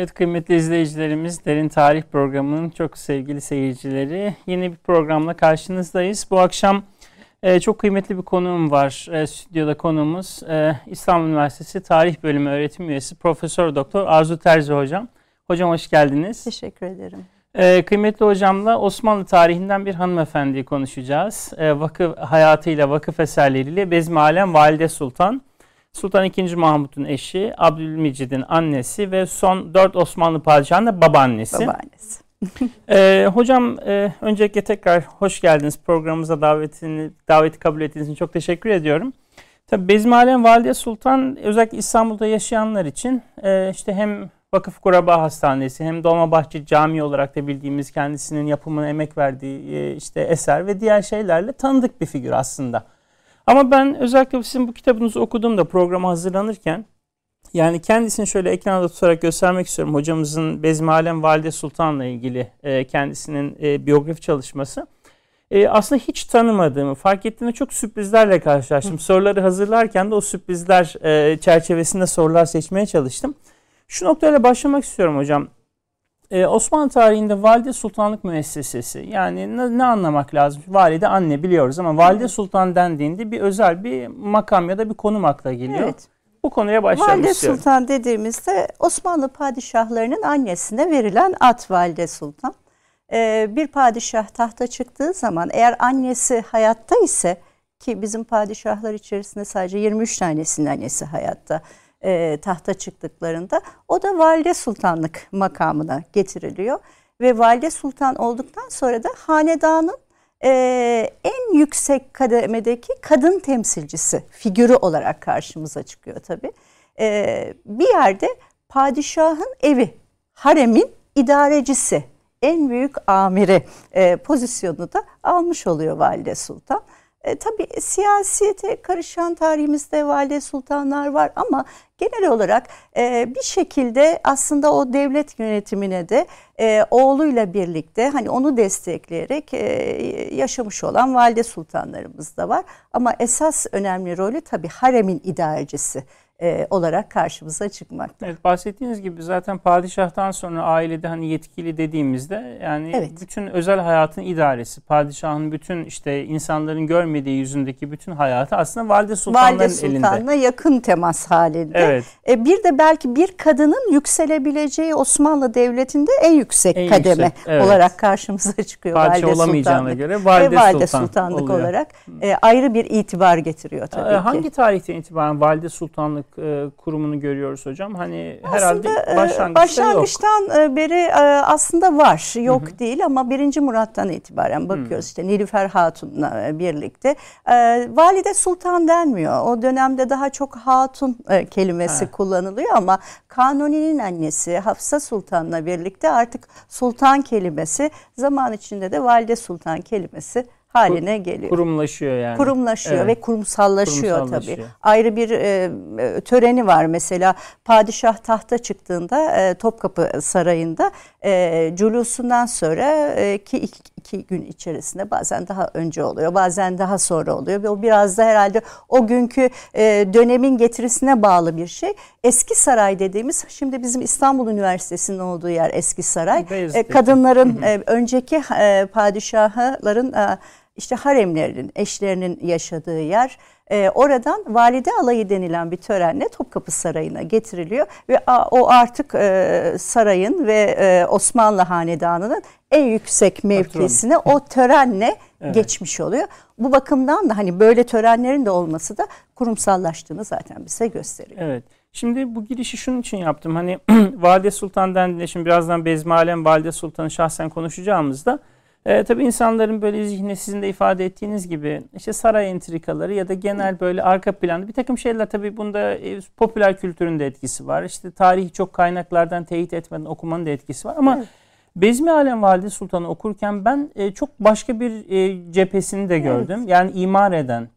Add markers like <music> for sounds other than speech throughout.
Evet kıymetli izleyicilerimiz Derin Tarih programının çok sevgili seyircileri yeni bir programla karşınızdayız. Bu akşam e, çok kıymetli bir konuğum var. E, stüdyoda konuğumuz e, İstanbul Üniversitesi Tarih Bölümü öğretim üyesi Profesör Doktor Arzu Terzi hocam. Hocam hoş geldiniz. Teşekkür ederim. E, kıymetli hocamla Osmanlı tarihinden bir hanımefendiyi konuşacağız. E, vakıf hayatıyla, vakıf eserleriyle Bezmi Alem Valide Sultan. Sultan II. Mahmut'un eşi, Abdülmecid'in annesi ve son dört Osmanlı padişahının da babaannesi. Babaannesi. <laughs> ee, hocam e, öncelikle tekrar hoş geldiniz programımıza davetini daveti kabul ettiğiniz için çok teşekkür ediyorum. Tabii Bezmialem Valide Sultan özellikle İstanbul'da yaşayanlar için e, işte hem Vakıf Kuraba Hastanesi hem Dolmabahçe Camii olarak da bildiğimiz kendisinin yapımına emek verdiği e, işte eser ve diğer şeylerle tanıdık bir figür aslında. Ama ben özellikle sizin bu kitabınızı okuduğumda programa hazırlanırken yani kendisini şöyle ekranda tutarak göstermek istiyorum. Hocamızın Bezmi Alem Valide Sultan'la ilgili e, kendisinin e, biyografi çalışması. E, aslında hiç tanımadığımı fark ettiğimde çok sürprizlerle karşılaştım. Hı. Soruları hazırlarken de o sürprizler e, çerçevesinde sorular seçmeye çalıştım. Şu noktayla başlamak istiyorum hocam. Ee, Osmanlı tarihinde valide sultanlık müessesesi yani ne, ne anlamak lazım? Valide anne biliyoruz ama valide sultan dendiğinde bir özel bir makam ya da bir konum akla geliyor. Evet. Bu konuya başlamak valide istiyorum. Sultan dediğimizde Osmanlı padişahlarının annesine verilen at valide sultan. Ee, bir padişah tahta çıktığı zaman eğer annesi hayatta ise ki bizim padişahlar içerisinde sadece 23 tanesinin annesi hayatta e, tahta çıktıklarında o da valide sultanlık makamına getiriliyor. Ve valide sultan olduktan sonra da hanedanın e, en yüksek kademedeki kadın temsilcisi figürü olarak karşımıza çıkıyor tabii. E, bir yerde padişahın evi, haremin idarecisi, en büyük amiri e, pozisyonu da almış oluyor valide sultan. E, tabii siyasete karışan tarihimizde valide sultanlar var ama genel olarak e, bir şekilde aslında o devlet yönetimine de e, oğluyla birlikte hani onu destekleyerek e, yaşamış olan valide sultanlarımız da var. Ama esas önemli rolü tabii haremin idarecisi e, olarak karşımıza çıkmakta. Evet bahsettiğiniz gibi zaten padişahtan sonra ailede hani yetkili dediğimizde yani evet. bütün özel hayatın idaresi, padişahın bütün işte insanların görmediği yüzündeki bütün hayatı aslında valide sultanların valide sultanla elinde. Valide yakın temas halinde. Evet. E, bir de belki bir kadının yükselebileceği Osmanlı Devleti'nde en yüksek en kademe yüksek, evet. olarak karşımıza çıkıyor. Padişah valide olamayacağına sultanlık. göre valide, e, valide sultan sultanlık oluyor. olarak e, ayrı bir itibar getiriyor tabii e, ki. Hangi tarihten itibaren valide sultanlık e, kurumunu görüyoruz hocam. Hani herhalde aslında, başlangıçta başlangıçtan yok. E, beri e, aslında var. Yok Hı-hı. değil ama 1. Murat'tan itibaren bakıyoruz. Hı-hı. işte Nilüfer Hatun'la e, birlikte. E, Valide Sultan denmiyor. O dönemde daha çok hatun e, kelimesi ha. kullanılıyor ama Kanuni'nin annesi Hafsa Sultan'la birlikte artık sultan kelimesi zaman içinde de Valide Sultan kelimesi haline geliyor. Kurumlaşıyor yani. Kurumlaşıyor evet. ve kurumsallaşıyor, kurumsallaşıyor tabii. Ayrı bir e, e, töreni var mesela padişah tahta çıktığında e, Topkapı Sarayı'nda e, culusundan sonra e, ki iki, gün içerisinde bazen daha önce oluyor bazen daha sonra oluyor ve o biraz da herhalde o günkü e, dönemin getirisine bağlı bir şey. Eski Saray dediğimiz şimdi bizim İstanbul Üniversitesi'nin olduğu yer Eski Saray. E, kadınların e, önceki e, padişahların e, işte haremlerinin, eşlerinin yaşadığı yer. E, oradan valide alayı denilen bir törenle Topkapı Sarayı'na getiriliyor ve a, o artık e, sarayın ve e, Osmanlı Hanedanı'nın en yüksek mevkisine o törenle evet. geçmiş oluyor. Bu bakımdan da hani böyle törenlerin de olması da kurumsallaştığını zaten bize gösteriyor. Evet. Şimdi bu girişi şunun için yaptım. Hani <clears throat> Valide Sultan dendiğinde şimdi birazdan Bezmalem Valide Sultan'ı şahsen konuşacağımızda e, tabii insanların böyle zihni sizin de ifade ettiğiniz gibi işte saray entrikaları ya da genel böyle arka planda bir takım şeyler tabii bunda e, popüler kültürün de etkisi var. İşte tarihi çok kaynaklardan teyit etmeden okumanın da etkisi var ama evet. Bezmi Alem Valide Sultan'ı okurken ben e, çok başka bir e, cephesini de gördüm. Evet. Yani imar eden,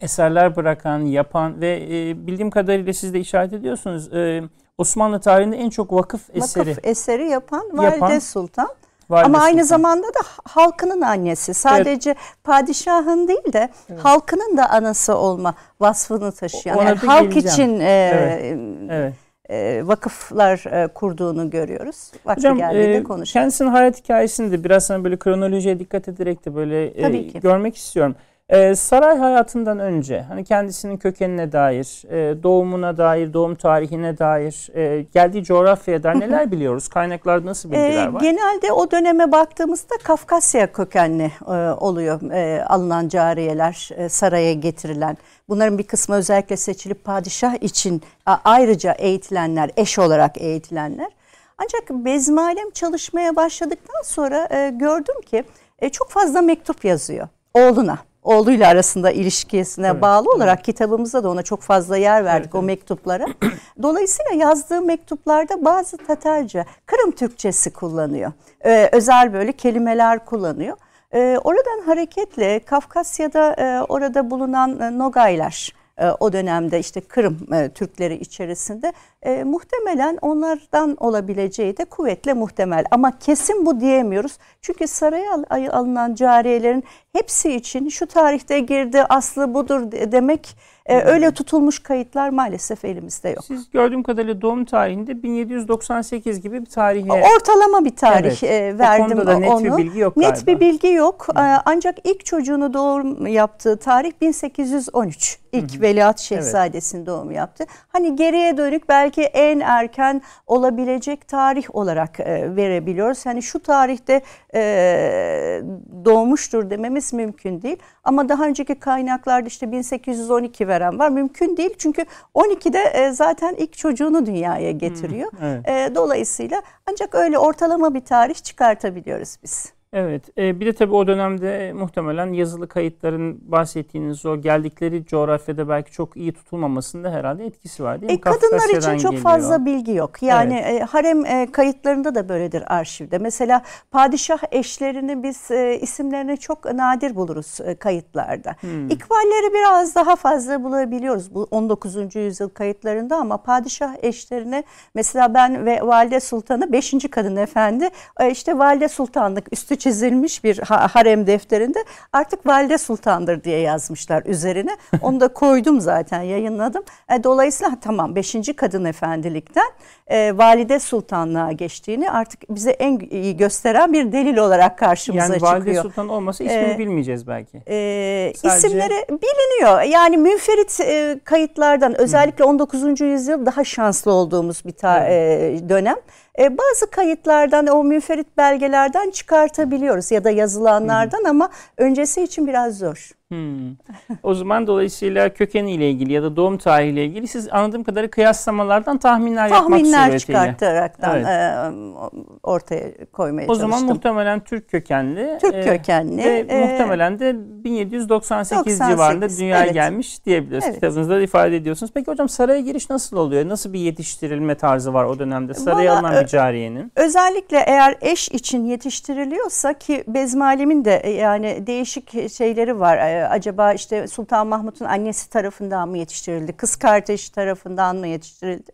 eserler bırakan, yapan ve e, bildiğim kadarıyla siz de işaret ediyorsunuz. E, Osmanlı tarihinde en çok vakıf eseri vakıf eseri yapan Valide yapan, Sultan. Valide Ama aynı zamanda da halkının annesi. Sadece evet. padişahın değil de evet. halkının da anası olma vasfını taşıyan. yani halk geleceğim. için e, evet. Evet. e, vakıflar e, kurduğunu görüyoruz. Vakti Hocam e, kendisinin hayat hikayesini de biraz sana böyle kronolojiye dikkat ederek de böyle e, görmek istiyorum. Ee, saray hayatından önce hani kendisinin kökenine dair, e, doğumuna dair, doğum tarihine dair, e, geldiği coğrafyaya dair neler biliyoruz? Kaynaklarda nasıl bilgiler var? genelde o döneme baktığımızda Kafkasya kökenli e, oluyor e, alınan cariyeler, e, saraya getirilen. Bunların bir kısmı özellikle seçilip padişah için ayrıca eğitilenler, eş olarak eğitilenler. Ancak bezmalem çalışmaya başladıktan sonra e, gördüm ki e, çok fazla mektup yazıyor oğluna oğluyla arasında ilişkisine evet, bağlı olarak evet. kitabımızda da ona çok fazla yer verdik evet, o mektuplara. <clears throat> Dolayısıyla yazdığı mektuplarda bazı Tatarca, Kırım Türkçesi kullanıyor. Ee, özel böyle kelimeler kullanıyor. Ee, oradan hareketle Kafkasya'da e, orada bulunan e, Nogaylar, e, o dönemde işte Kırım e, Türkleri içerisinde e, muhtemelen onlardan olabileceği de kuvvetle muhtemel. Ama kesin bu diyemiyoruz. Çünkü saraya alınan cariyelerin hepsi için şu tarihte girdi aslı budur demek e, öyle tutulmuş kayıtlar maalesef elimizde yok. Siz gördüğüm kadarıyla doğum tarihinde 1798 gibi bir tarihe... Ortalama bir tarih evet. e, verdim o da net onu. bir bilgi yok Net galiba. bir bilgi yok. Hı. E, ancak ilk çocuğunu doğum yaptığı tarih 1813. İlk Hı. Veliaht Şehzadesi'nin evet. doğum yaptı. Hani geriye dönük belki en erken olabilecek tarih olarak e, verebiliyoruz. Hani şu tarihte doğmuştur dememiz mümkün değil. Ama daha önceki kaynaklarda işte 1812 veren var. Mümkün değil çünkü 12'de e, zaten ilk çocuğunu dünyaya getiriyor. Hmm, evet. E, dolayısıyla ancak öyle ortalama bir tarih çıkartabiliyoruz biz. Evet. E, bir de tabii o dönemde muhtemelen yazılı kayıtların bahsettiğiniz o geldikleri coğrafyada belki çok iyi tutulmamasında herhalde etkisi var değil mi? E, kadınlar için çok geliyor. fazla bilgi yok. Yani evet. e, harem e, kayıtlarında da böyledir arşivde. Mesela padişah eşlerini biz e, isimlerini çok nadir buluruz e, kayıtlarda. Hmm. İkballeri biraz daha fazla bulabiliyoruz bu 19. yüzyıl kayıtlarında ama padişah eşlerine mesela ben ve Valide Sultan'ı 5. kadın efendi e, işte Valide Sultanlık üstü çizilmiş bir harem defterinde artık valide sultandır diye yazmışlar üzerine. <laughs> Onu da koydum zaten yayınladım. E, dolayısıyla tamam 5. kadın efendilikten e, valide sultanlığa geçtiğini artık bize en iyi gösteren bir delil olarak karşımıza yani çıkıyor. Yani valide sultan olmasa ismini ee, bilmeyeceğiz belki. E, Sadece... İsimleri biliniyor. Yani münferit e, kayıtlardan özellikle 19. yüzyıl daha şanslı olduğumuz bir ta, e, dönem. E, bazı kayıtlardan o müferit belgelerden çıkartabiliyoruz ya da yazılanlardan Hı. ama öncesi için biraz zor. Hmm. O zaman dolayısıyla kökeniyle ilgili ya da doğum tarihiyle ilgili siz anladığım kadarıyla kıyaslamalardan tahminler, tahminler yapmak suretiyle. Tahminler çıkartaraktan evet. e, ortaya koymaya o çalıştım. O zaman muhtemelen Türk kökenli. Türk e, kökenli. Ve e, muhtemelen de 1798 98, civarında dünyaya evet. gelmiş diyebiliriz. Evet. Kitabınızda da ifade ediyorsunuz. Peki hocam saraya giriş nasıl oluyor? Nasıl bir yetiştirilme tarzı var o dönemde saraya alınan bir cariyenin? Özellikle eğer eş için yetiştiriliyorsa ki Bezmalem'in de e, yani değişik şeyleri var e, acaba işte Sultan Mahmut'un annesi tarafından mı yetiştirildi, kız kardeşi tarafından mı yetiştirildi?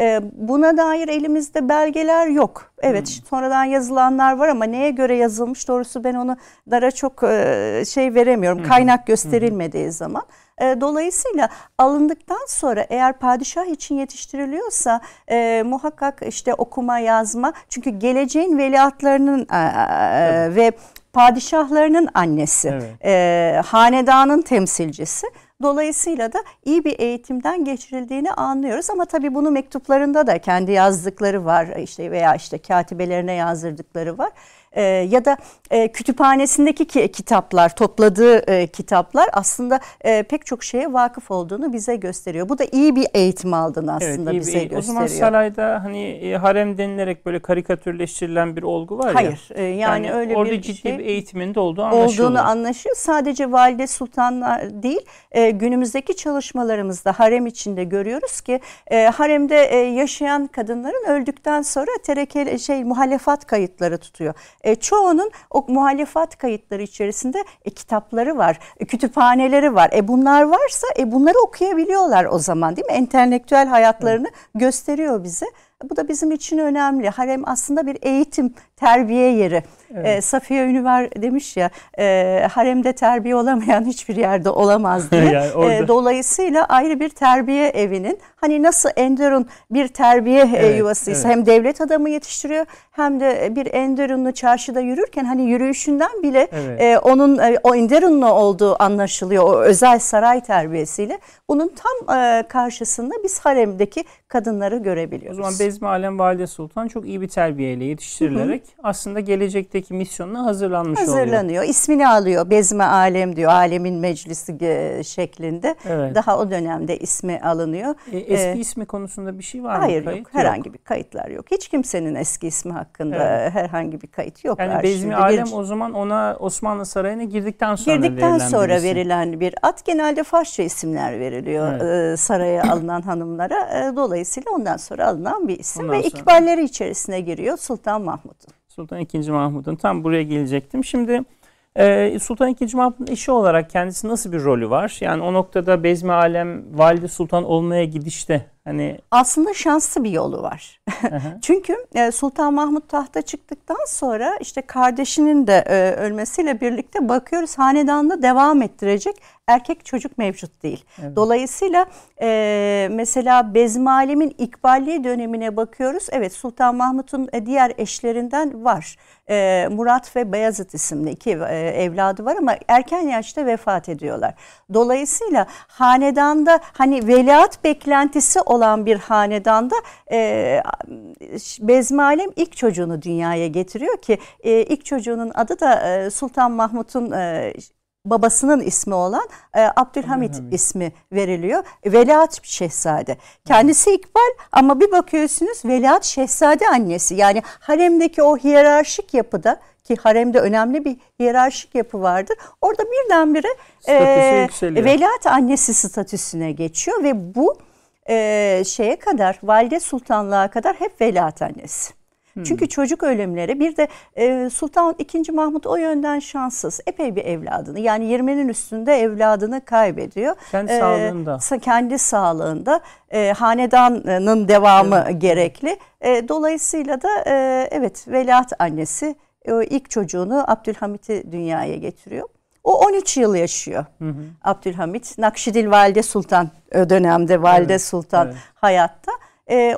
Ee, buna dair elimizde belgeler yok. Evet hmm. sonradan yazılanlar var ama neye göre yazılmış doğrusu ben onu dara çok e, şey veremiyorum. Hmm. Kaynak gösterilmediği hmm. zaman. E, dolayısıyla alındıktan sonra eğer padişah için yetiştiriliyorsa e, muhakkak işte okuma yazma çünkü geleceğin veliahtlarının e, evet. ve padişahlarının annesi, evet. e, hanedanın temsilcisi. Dolayısıyla da iyi bir eğitimden geçirildiğini anlıyoruz ama tabii bunu mektuplarında da kendi yazdıkları var işte veya işte katibelerine yazdırdıkları var e, ya da e, kütüphanesindeki ki, kitaplar, topladığı e, kitaplar aslında e, pek çok şeye vakıf olduğunu bize gösteriyor. Bu da iyi bir eğitim aldığını aslında evet, bize bir, gösteriyor. O zaman sarayda hani e, harem denilerek böyle karikatürleştirilen bir olgu var Hayır, ya. Hayır. E, yani, yani öyle orada bir ciddi şey, bir eğitimin de olduğu anlaşılıyor. Olduğunu anlaşılıyor. Sadece valide sultanlar değil, e, günümüzdeki çalışmalarımızda harem içinde görüyoruz ki e, haremde e, yaşayan kadınların öldükten sonra tereke şey muhalefat kayıtları tutuyor. E, çoğunun o muhalefat kayıtları içerisinde e, kitapları var, e, kütüphaneleri var. E bunlar varsa e bunları okuyabiliyorlar o zaman değil mi? Entelektüel hayatlarını evet. gösteriyor bize. Bu da bizim için önemli. Harem aslında bir eğitim, terbiye yeri. Evet. E, Safiye Ünüver demiş ya e, haremde terbiye olamayan hiçbir yerde olamaz diye. <laughs> yani e, dolayısıyla ayrı bir terbiye evinin hani nasıl Enderun bir terbiye e, evet, yuvasıysa evet. hem devlet adamı yetiştiriyor hem de bir Enderunlu çarşıda yürürken hani yürüyüşünden bile evet. e, onun e, o Enderunlu olduğu anlaşılıyor o özel saray terbiyesiyle. Bunun tam e, karşısında biz haremdeki kadınları görebiliyoruz. O zaman Bezmi Alem Valide Sultan çok iyi bir terbiyeyle yetiştirilerek hı hı. aslında gelecekteki misyonuna hazırlanmış Hazırlanıyor. oluyor. Hazırlanıyor. İsmini alıyor. Bezmi Alem diyor. Alemin Meclisi e, şeklinde. Evet. Daha o dönemde ismi alınıyor. E, eski ee, ismi konusunda bir şey var mı? Hayır kayıt yok. Herhangi bir kayıtlar yok. Hiç kimsenin eski ismi hakkında evet. herhangi bir kayıt yok. Yani Bezmi Alem bir... o zaman ona Osmanlı Sarayı'na girdikten sonra girdikten verilen sonra bir verilen bir ad. Genelde Farsça isimler veriliyor evet. E, saraya alınan hanımlara. Dolayısıyla Dolayısıyla ondan sonra alınan bir isim ondan ve sonra... ikballeri içerisine giriyor Sultan Mahmud'un. Sultan II. Mahmud'un tam buraya gelecektim. Şimdi e, Sultan II. Mahmud'un eşi olarak kendisi nasıl bir rolü var? Yani o noktada Bezmi Alem Valide Sultan olmaya gidişte hani aslında şanslı bir yolu var. <laughs> Çünkü e, Sultan Mahmut tahta çıktıktan sonra işte kardeşinin de e, ölmesiyle birlikte bakıyoruz hanedanda devam ettirecek erkek çocuk mevcut değil. Evet. Dolayısıyla e, mesela Bezmalem'in ikballi dönemine bakıyoruz. Evet Sultan Mahmut'un e, diğer eşlerinden var. E, Murat ve Beyazıt isimli iki e, evladı var ama erken yaşta vefat ediyorlar. Dolayısıyla hanedanda hani veliaht beklentisi olan bir hanedanda e, Bezmalem ilk çocuğunu dünyaya getiriyor ki e, ilk çocuğunun adı da e, Sultan Mahmut'un e, babasının ismi olan e, Abdülhamit Abdülhamid. ismi veriliyor. Veliaht Şehzade. Kendisi İkbal ama bir bakıyorsunuz Veliaht Şehzade annesi. Yani haremdeki o hiyerarşik yapıda ki haremde önemli bir hiyerarşik yapı vardır. Orada birdenbire e, veliaht annesi statüsüne geçiyor ve bu e, şeye kadar valide sultanlığa kadar hep veliaht annesi. Hmm. Çünkü çocuk ölümleri bir de e, Sultan II. Mahmut o yönden şanssız. Epey bir evladını yani 20'nin üstünde evladını kaybediyor. Kendi e, sağlığında. Kendi sağlığında. E, hanedanın devamı evet. gerekli. E, dolayısıyla da e, evet veliaht annesi o ilk çocuğunu Abdülhamit'i dünyaya getiriyor. O 13 yıl yaşıyor hı hı. Abdülhamit. Nakşidil Valide Sultan dönemde Valide evet, Sultan evet. hayatta.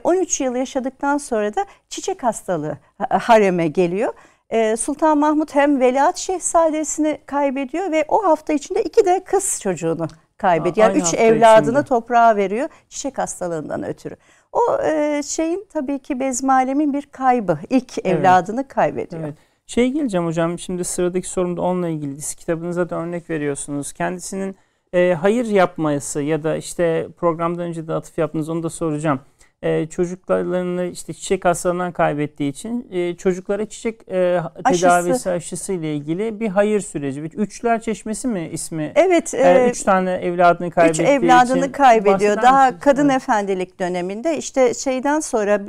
13 ee, yıl yaşadıktan sonra da çiçek hastalığı hareme geliyor. Ee, Sultan Mahmut hem veliaht şehzadesini kaybediyor ve o hafta içinde iki de kız çocuğunu kaybediyor. Yani üç evladını içinde. toprağa veriyor çiçek hastalığından ötürü. O e, şeyin tabii ki Bezmalem'in bir kaybı. İlk evet. evladını kaybediyor. Evet. Şey geleceğim hocam şimdi sıradaki sorum da onunla ilgili. Siz kitabınıza da örnek veriyorsunuz. Kendisinin e, hayır yapması ya da işte programdan önce de atıf yaptınız onu da soracağım e, çocuklarını işte çiçek hastalığından kaybettiği için e, çocuklara çiçek e, tedavisi Aşısı. aşısı ile ilgili bir hayır süreci. Üçler Çeşmesi mi ismi? Evet. E, üç tane evladını kaybettiği üç evladını için kaybediyor. Daha misiniz? kadın evet. efendilik döneminde işte şeyden sonra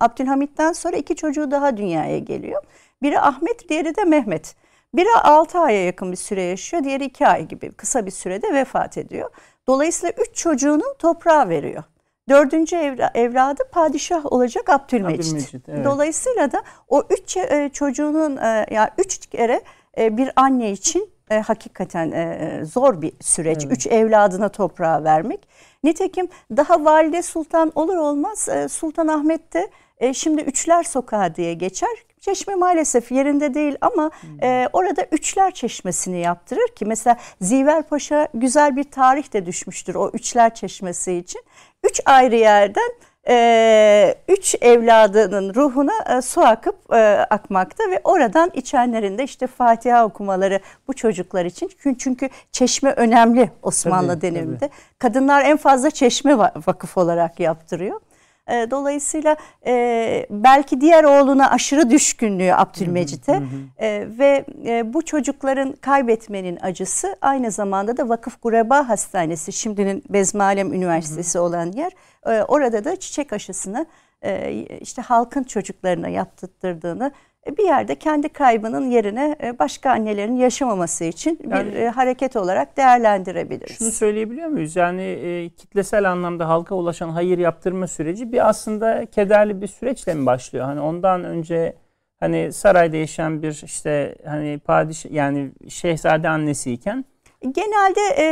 Abdülhamit'ten sonra iki çocuğu daha dünyaya geliyor. Biri Ahmet, diğeri de Mehmet. Biri 6 aya yakın bir süre yaşıyor, diğeri 2 ay gibi kısa bir sürede vefat ediyor. Dolayısıyla üç çocuğunu toprağa veriyor. Dördüncü evla, evladı padişah olacak Abdülmecit. Abdülmecit evet. Dolayısıyla da o üç e, çocuğunun e, yani üç kere e, bir anne için e, hakikaten e, zor bir süreç. Evet. Üç evladına toprağa vermek. Nitekim daha valide sultan olur olmaz e, Sultan Ahmet de e, şimdi Üçler Sokağı diye geçer. Çeşme maalesef yerinde değil ama hmm. e, orada Üçler Çeşmesi'ni yaptırır ki mesela Ziver Paşa güzel bir tarih de düşmüştür o Üçler Çeşmesi için. Üç ayrı yerden e, üç evladının ruhuna e, su akıp e, akmakta ve oradan içenlerin de işte Fatiha okumaları bu çocuklar için. Çünkü çeşme önemli Osmanlı tabii, döneminde. Tabii. Kadınlar en fazla çeşme vakıf olarak yaptırıyor. E, dolayısıyla e, belki diğer oğluna aşırı düşkünlüğü Abdülmecit'e. E, ve e, bu çocukların kaybetmenin acısı aynı zamanda da Vakıf Gureba Hastanesi şimdinin Bezmalem Üniversitesi hı hı. olan yer. E, orada da çiçek aşısını e, işte halkın çocuklarına yaptırdığını bir yerde kendi kaybının yerine e, başka annelerin yaşamaması için yani, bir e, hareket olarak değerlendirebiliriz. Şunu söyleyebiliyor muyuz? Yani e, kitlesel anlamda halka ulaşan hayır yaptırma süreci bir aslında kederli bir süreçle mi başlıyor? Hani ondan önce hani sarayda yaşayan bir işte hani padişah yani şehzade annesiyken Genelde e,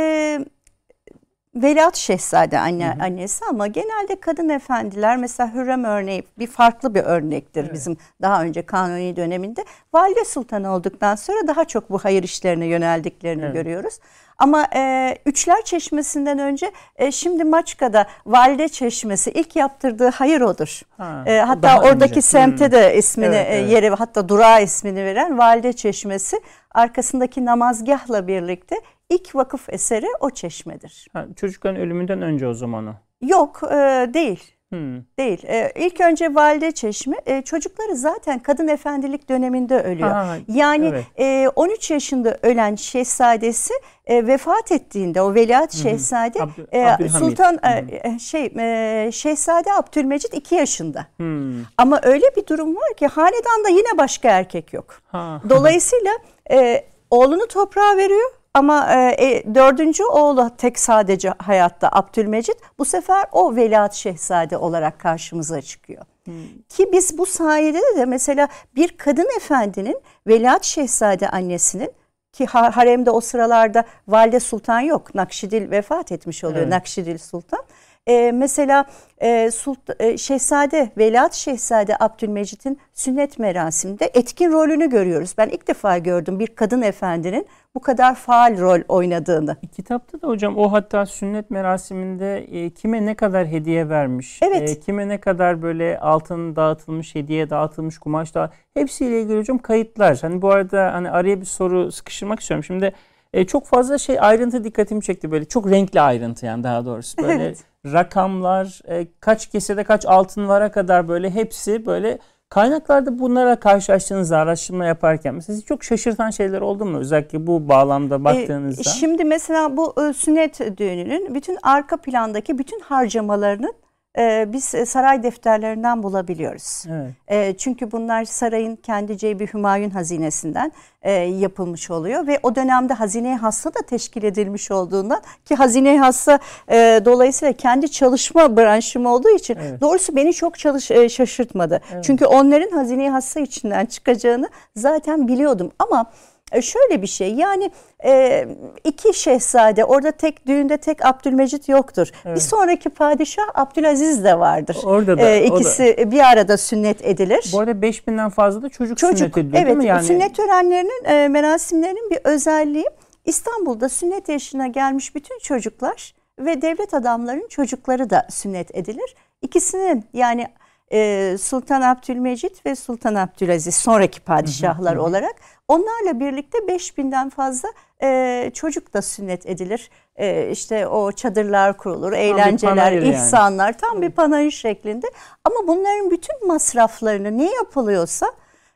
Veliaht Şehzade anne, hı hı. annesi ama genelde kadın efendiler mesela Hürrem örneği bir farklı bir örnektir evet. bizim daha önce kanuni döneminde. Valide Sultan olduktan sonra daha çok bu hayır işlerine yöneldiklerini evet. görüyoruz. Ama e, Üçler Çeşmesi'nden önce e, şimdi Maçka'da Valide Çeşmesi ilk yaptırdığı hayır odur. Ha, e, hatta oradaki önce. semte hmm. de ismini evet, evet. yeri hatta durağı ismini veren Valide Çeşmesi arkasındaki namazgahla birlikte ilk vakıf eseri o çeşmedir. Ha, çocukların ölümünden önce o zaman o. Yok e, değil. Hmm. Değil. Ee, ilk önce valide çeşme e, çocukları zaten kadın efendilik döneminde ölüyor. Ha, yani evet. e, 13 yaşında ölen şehzadesi e, vefat ettiğinde o veliaht şehzade Abdü, e, Sultan e, şey e, şehzade Abdülmecit 2 yaşında. Hmm. Ama öyle bir durum var ki hanedanda yine başka erkek yok. Ha. Dolayısıyla e, oğlunu toprağa veriyor ama e, e, dördüncü oğlu tek sadece hayatta Abdülmecit bu sefer o veliaht şehzade olarak karşımıza çıkıyor. Hmm. Ki biz bu sayede de mesela bir kadın efendinin veliaht şehzade annesinin ki haremde o sıralarda valide sultan yok. Nakşidil vefat etmiş oluyor evet. Nakşidil sultan. E, mesela e, Sultan, e, Şehzade, Veliaht Şehzade Abdülmecit'in sünnet merasiminde etkin rolünü görüyoruz. Ben ilk defa gördüm bir kadın efendinin bu kadar faal rol oynadığını. Kitapta da hocam o hatta sünnet merasiminde e, kime ne kadar hediye vermiş, evet. e, kime ne kadar böyle altın dağıtılmış, hediye dağıtılmış, kumaş da hepsiyle ilgili hocam kayıtlar. Hani bu arada hani araya bir soru sıkıştırmak istiyorum. Şimdi e, çok fazla şey ayrıntı dikkatimi çekti böyle çok renkli ayrıntı yani daha doğrusu böyle evet. rakamlar e, kaç kesede kaç altın vara kadar böyle hepsi böyle kaynaklarda bunlara karşılaştığınızda araştırma yaparken sizi çok şaşırtan şeyler oldu mu özellikle bu bağlamda e, baktığınızda? E, şimdi mesela bu e, sünnet düğününün bütün arka plandaki bütün harcamalarının e, biz e, saray defterlerinden bulabiliyoruz. Evet. E, çünkü bunlar sarayın kendi cebi Hümayun hazinesinden e, yapılmış oluyor ve o dönemde hazine hassa da teşkil edilmiş olduğundan ki hazine hassa e, dolayısıyla kendi çalışma branşım olduğu için evet. doğrusu beni çok çalış e, şaşırtmadı. Evet. Çünkü onların hazine hassa içinden çıkacağını zaten biliyordum ama e, şöyle bir şey yani e, iki şehzade orada tek düğünde tek Abdülmecit yoktur. Evet. Bir sonraki padişah Abdülaziz de vardır. Orada da. E, ikisi da. bir arada sünnet edilir. Bu arada 5000'den fazla da çocuk, çocuk sünnet ediliyor evet, değil mi? Yani... Sünnet törenlerinin e, merasimlerinin bir özelliği İstanbul'da sünnet yaşına gelmiş bütün çocuklar ve devlet adamlarının çocukları da sünnet edilir. İkisinin yani e, Sultan Abdülmecit ve Sultan Abdülaziz sonraki padişahlar olarak onlarla birlikte 5000'den fazla e, çocuk da sünnet edilir. E, işte o çadırlar kurulur, eğlenceler, ihsanlar yani. tam bir panayır şeklinde. Ama bunların bütün masraflarını ne yapılıyorsa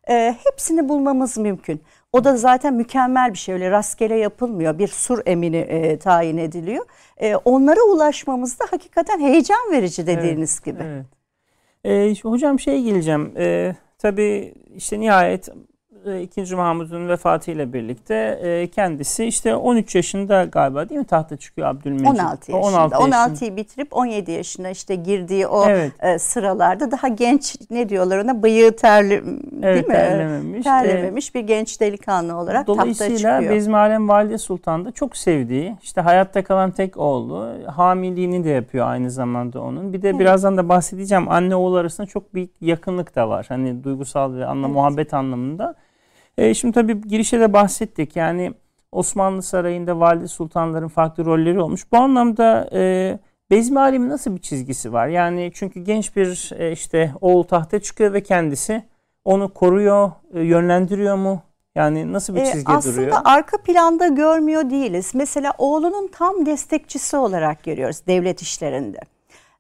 e, hepsini bulmamız mümkün. O da zaten mükemmel bir şey öyle rastgele yapılmıyor. Bir sur emini e, tayin ediliyor. E, onlara ulaşmamız da hakikaten heyecan verici dediğiniz evet, gibi. Evet. E, hocam şeye geleceğim. E, tabii işte nihayet 2. Mahmud'un vefatıyla birlikte e, kendisi işte 13 yaşında galiba değil mi tahta çıkıyor Abdülmecit? 16 yaşında. 16 16'yı bitirip 17 yaşına işte girdiği o evet. e, sıralarda daha genç ne diyorlar ona bıyığı terli evet, değil mi? Terlememiş. Terlememiş ee, bir genç delikanlı olarak tahta çıkıyor. Dolayısıyla Bezmalem Valide Sultan da çok sevdiği işte hayatta kalan tek oğlu hamiliğini de yapıyor aynı zamanda onun. Bir de evet. birazdan da bahsedeceğim anne oğul arasında çok büyük yakınlık da var. Hani duygusal ve anla evet. muhabbet anlamında. E, şimdi tabii girişte de bahsettik. Yani Osmanlı Sarayı'nda valide sultanların farklı rolleri olmuş. Bu anlamda e, Bezmi Alim'in nasıl bir çizgisi var? Yani çünkü genç bir e, işte oğul tahta çıkıyor ve kendisi onu koruyor, e, yönlendiriyor mu? Yani nasıl bir e, çizgi ee, aslında duruyor? Aslında arka planda görmüyor değiliz. Mesela oğlunun tam destekçisi olarak görüyoruz devlet işlerinde.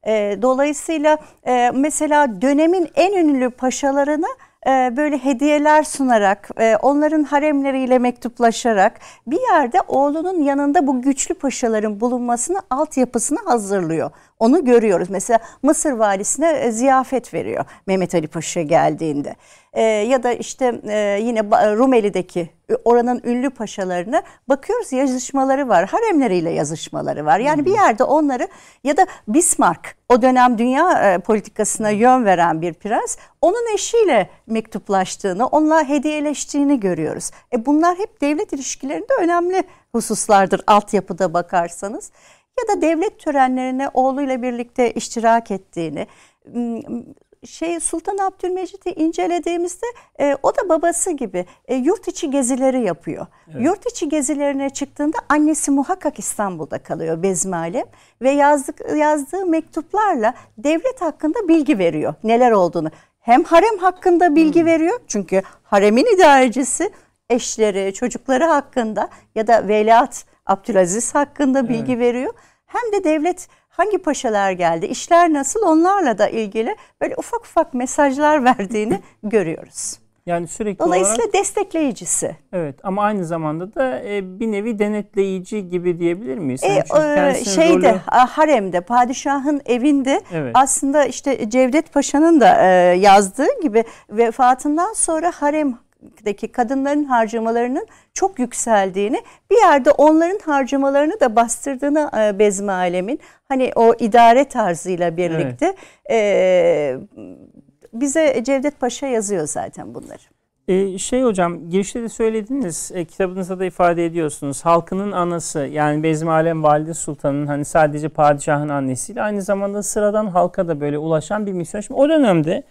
E, dolayısıyla e, mesela dönemin en ünlü paşalarını e, böyle hediyeler sunarak, e, onların haremleriyle mektuplaşarak bir yerde oğlunun yanında bu güçlü paşaların bulunmasını, altyapısını hazırlıyor. Onu görüyoruz. Mesela Mısır valisine e, ziyafet veriyor Mehmet Ali Paşa geldiğinde. E, ya da işte e, yine Rumeli'deki oranın ünlü paşalarına bakıyoruz yazışmaları var. Haremleriyle yazışmaları var. Yani bir yerde onları ya da Bismarck o dönem dünya e, politikasına yön veren bir prens onun eşiyle mektuplaştığını, onunla hediyeleştiğini görüyoruz. E bunlar hep devlet ilişkilerinde önemli hususlardır altyapıda bakarsanız. Ya da devlet törenlerine oğluyla birlikte iştirak ettiğini, şey Sultan Abdülmecit'i incelediğimizde e, o da babası gibi e, yurt içi gezileri yapıyor. Evet. Yurt içi gezilerine çıktığında annesi muhakkak İstanbul'da kalıyor Bezmale ve yazdık, yazdığı mektuplarla devlet hakkında bilgi veriyor neler olduğunu. Hem harem hakkında bilgi hmm. veriyor çünkü haremin idarecisi eşleri, çocukları hakkında ya da veliaht Abdülaziz hakkında bilgi evet. veriyor. Hem de devlet hangi paşalar geldi, işler nasıl onlarla da ilgili böyle ufak ufak mesajlar <laughs> verdiğini görüyoruz. Yani sürekli Dolayısıyla olarak, destekleyicisi. Evet ama aynı zamanda da e, bir nevi denetleyici gibi diyebilir miyiz? E, yani e, şeyde rolü... haremde padişahın evinde evet. aslında işte Cevdet Paşa'nın da e, yazdığı gibi vefatından sonra harem deki kadınların harcamalarının çok yükseldiğini, bir yerde onların harcamalarını da bastırdığını e, Bezmi Alem'in hani o idare tarzıyla birlikte evet. e, bize Cevdet Paşa yazıyor zaten bunları. Ee, şey hocam girişte de söylediniz e, kitabınızda da ifade ediyorsunuz halkının anası yani Bezmi Alem Valide Sultan'ın hani sadece padişahın annesiyle aynı zamanda sıradan halka da böyle ulaşan bir misyon. Şimdi o dönemde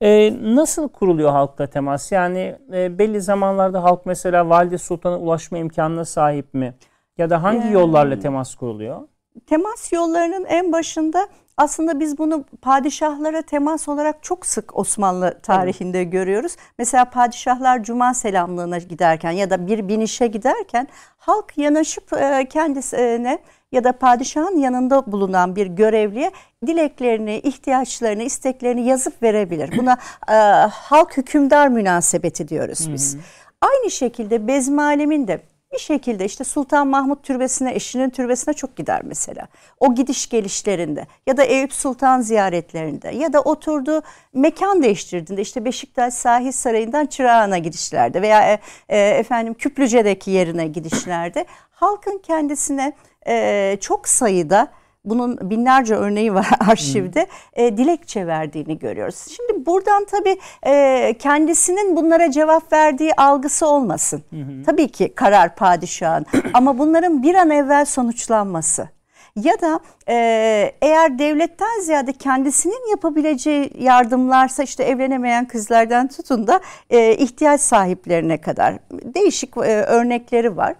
e, nasıl kuruluyor halkla temas? Yani e, belli zamanlarda halk mesela Valide Sultan'a ulaşma imkanına sahip mi? Ya da hangi ee, yollarla temas kuruluyor? Temas yollarının en başında aslında biz bunu padişahlara temas olarak çok sık Osmanlı tarihinde evet. görüyoruz. Mesela padişahlar cuma selamlığına giderken ya da bir binişe giderken halk yanaşıp e, kendisine ya da padişahın yanında bulunan bir görevliye dileklerini, ihtiyaçlarını, isteklerini yazıp verebilir. Buna e, halk hükümdar münasebeti diyoruz biz. Hı hı. Aynı şekilde Bezmi de bir şekilde işte Sultan Mahmut türbesine, eşinin türbesine çok gider mesela. O gidiş gelişlerinde ya da Eyüp Sultan ziyaretlerinde ya da oturduğu mekan değiştirdiğinde işte Beşiktaş Sahil Sarayı'ndan Çırağan'a gidişlerde veya e, e, efendim Küplüce'deki yerine gidişlerde halkın kendisine e, çok sayıda bunun binlerce örneği var <laughs> arşivde e, dilekçe verdiğini görüyoruz. Şimdi buradan tabii e, kendisinin bunlara cevap verdiği algısı olmasın. Hı hı. Tabii ki karar padişahın <clears throat> ama bunların bir an evvel sonuçlanması. Ya da e, eğer devletten ziyade kendisinin yapabileceği yardımlarsa işte evlenemeyen kızlardan tutun da e, ihtiyaç sahiplerine kadar değişik e, örnekleri var.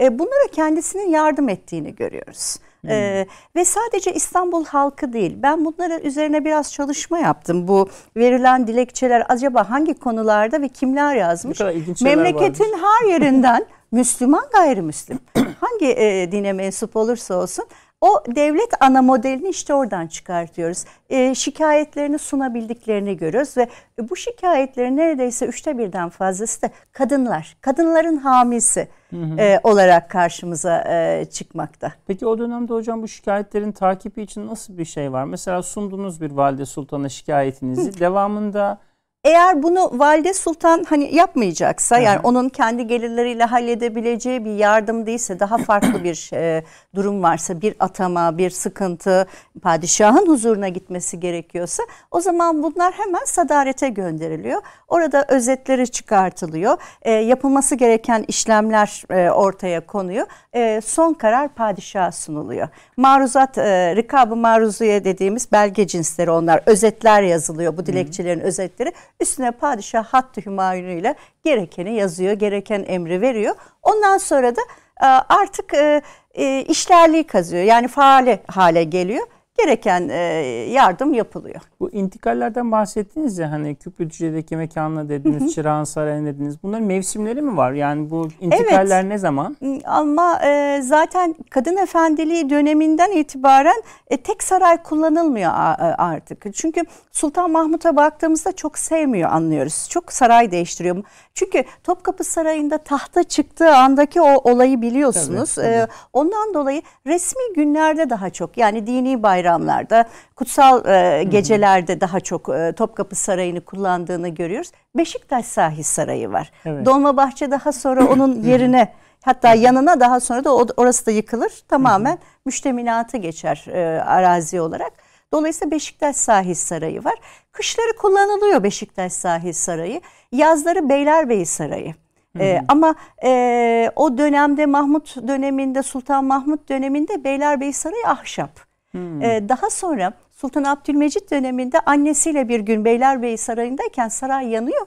E, bunlara kendisinin yardım ettiğini görüyoruz. Hmm. Ee, ve sadece İstanbul halkı değil. Ben bunlara üzerine biraz çalışma yaptım. Bu verilen dilekçeler acaba hangi konularda ve kimler yazmış? Memleketin her yerinden <laughs> Müslüman gayrimüslim hangi e, dine mensup olursa olsun o devlet ana modelini işte oradan çıkartıyoruz. E, şikayetlerini sunabildiklerini görüyoruz ve bu şikayetlerin neredeyse üçte birden fazlası da kadınlar, kadınların hamisi hı hı. E, olarak karşımıza e, çıkmakta. Peki o dönemde hocam bu şikayetlerin takibi için nasıl bir şey var? Mesela sundunuz bir valide sultana şikayetinizi. Hı. Devamında eğer bunu valide sultan hani yapmayacaksa yani onun kendi gelirleriyle halledebileceği bir yardım değilse daha farklı bir <clears throat> e, durum varsa bir atama bir sıkıntı padişahın huzuruna gitmesi gerekiyorsa o zaman bunlar hemen sadarete gönderiliyor. Orada özetleri çıkartılıyor. E, yapılması gereken işlemler e, ortaya konuyor. E, son karar padişaha sunuluyor. Maruzat, e, rikab-ı maruzuye dediğimiz belge cinsleri onlar. Özetler yazılıyor bu dilekçelerin Hı. özetleri. Üstüne padişah hattı hümayunuyla gerekeni yazıyor, gereken emri veriyor. Ondan sonra da e, artık e, e, işlerliği kazıyor. Yani faale hale geliyor gereken e, yardım yapılıyor. Bu intikallerden bahsettiniz ya hani Küplüce'deki mekanla dediniz, Çırağan Sarayı'nı dediniz. Bunların mevsimleri mi var? Yani bu intikaller evet. ne zaman? Ama e, zaten kadın efendiliği döneminden itibaren e, tek saray kullanılmıyor artık. Çünkü Sultan Mahmut'a baktığımızda çok sevmiyor anlıyoruz. Çok saray değiştiriyor. Çünkü Topkapı Sarayı'nda tahta çıktığı andaki o olayı biliyorsunuz. Tabii, tabii. E, ondan dolayı resmi günlerde daha çok yani dini bayram bayramlarda, kutsal e, gecelerde daha çok e, Topkapı Sarayı'nı kullandığını görüyoruz. Beşiktaş Sahil Sarayı var. Evet. Dolmabahçe daha sonra onun <laughs> yerine hatta yanına daha sonra da orası da yıkılır. Tamamen müştemilatı geçer e, arazi olarak. Dolayısıyla Beşiktaş Sahil Sarayı var. Kışları kullanılıyor Beşiktaş Sahil Sarayı. Yazları Beylerbeyi Sarayı. Ee, ama e, o dönemde Mahmut döneminde Sultan Mahmut döneminde Beylerbeyi Sarayı ahşap. Hmm. Ee, daha sonra Sultan Abdülmecit döneminde annesiyle bir gün Beylerbeyi Sarayı'ndayken saray yanıyor.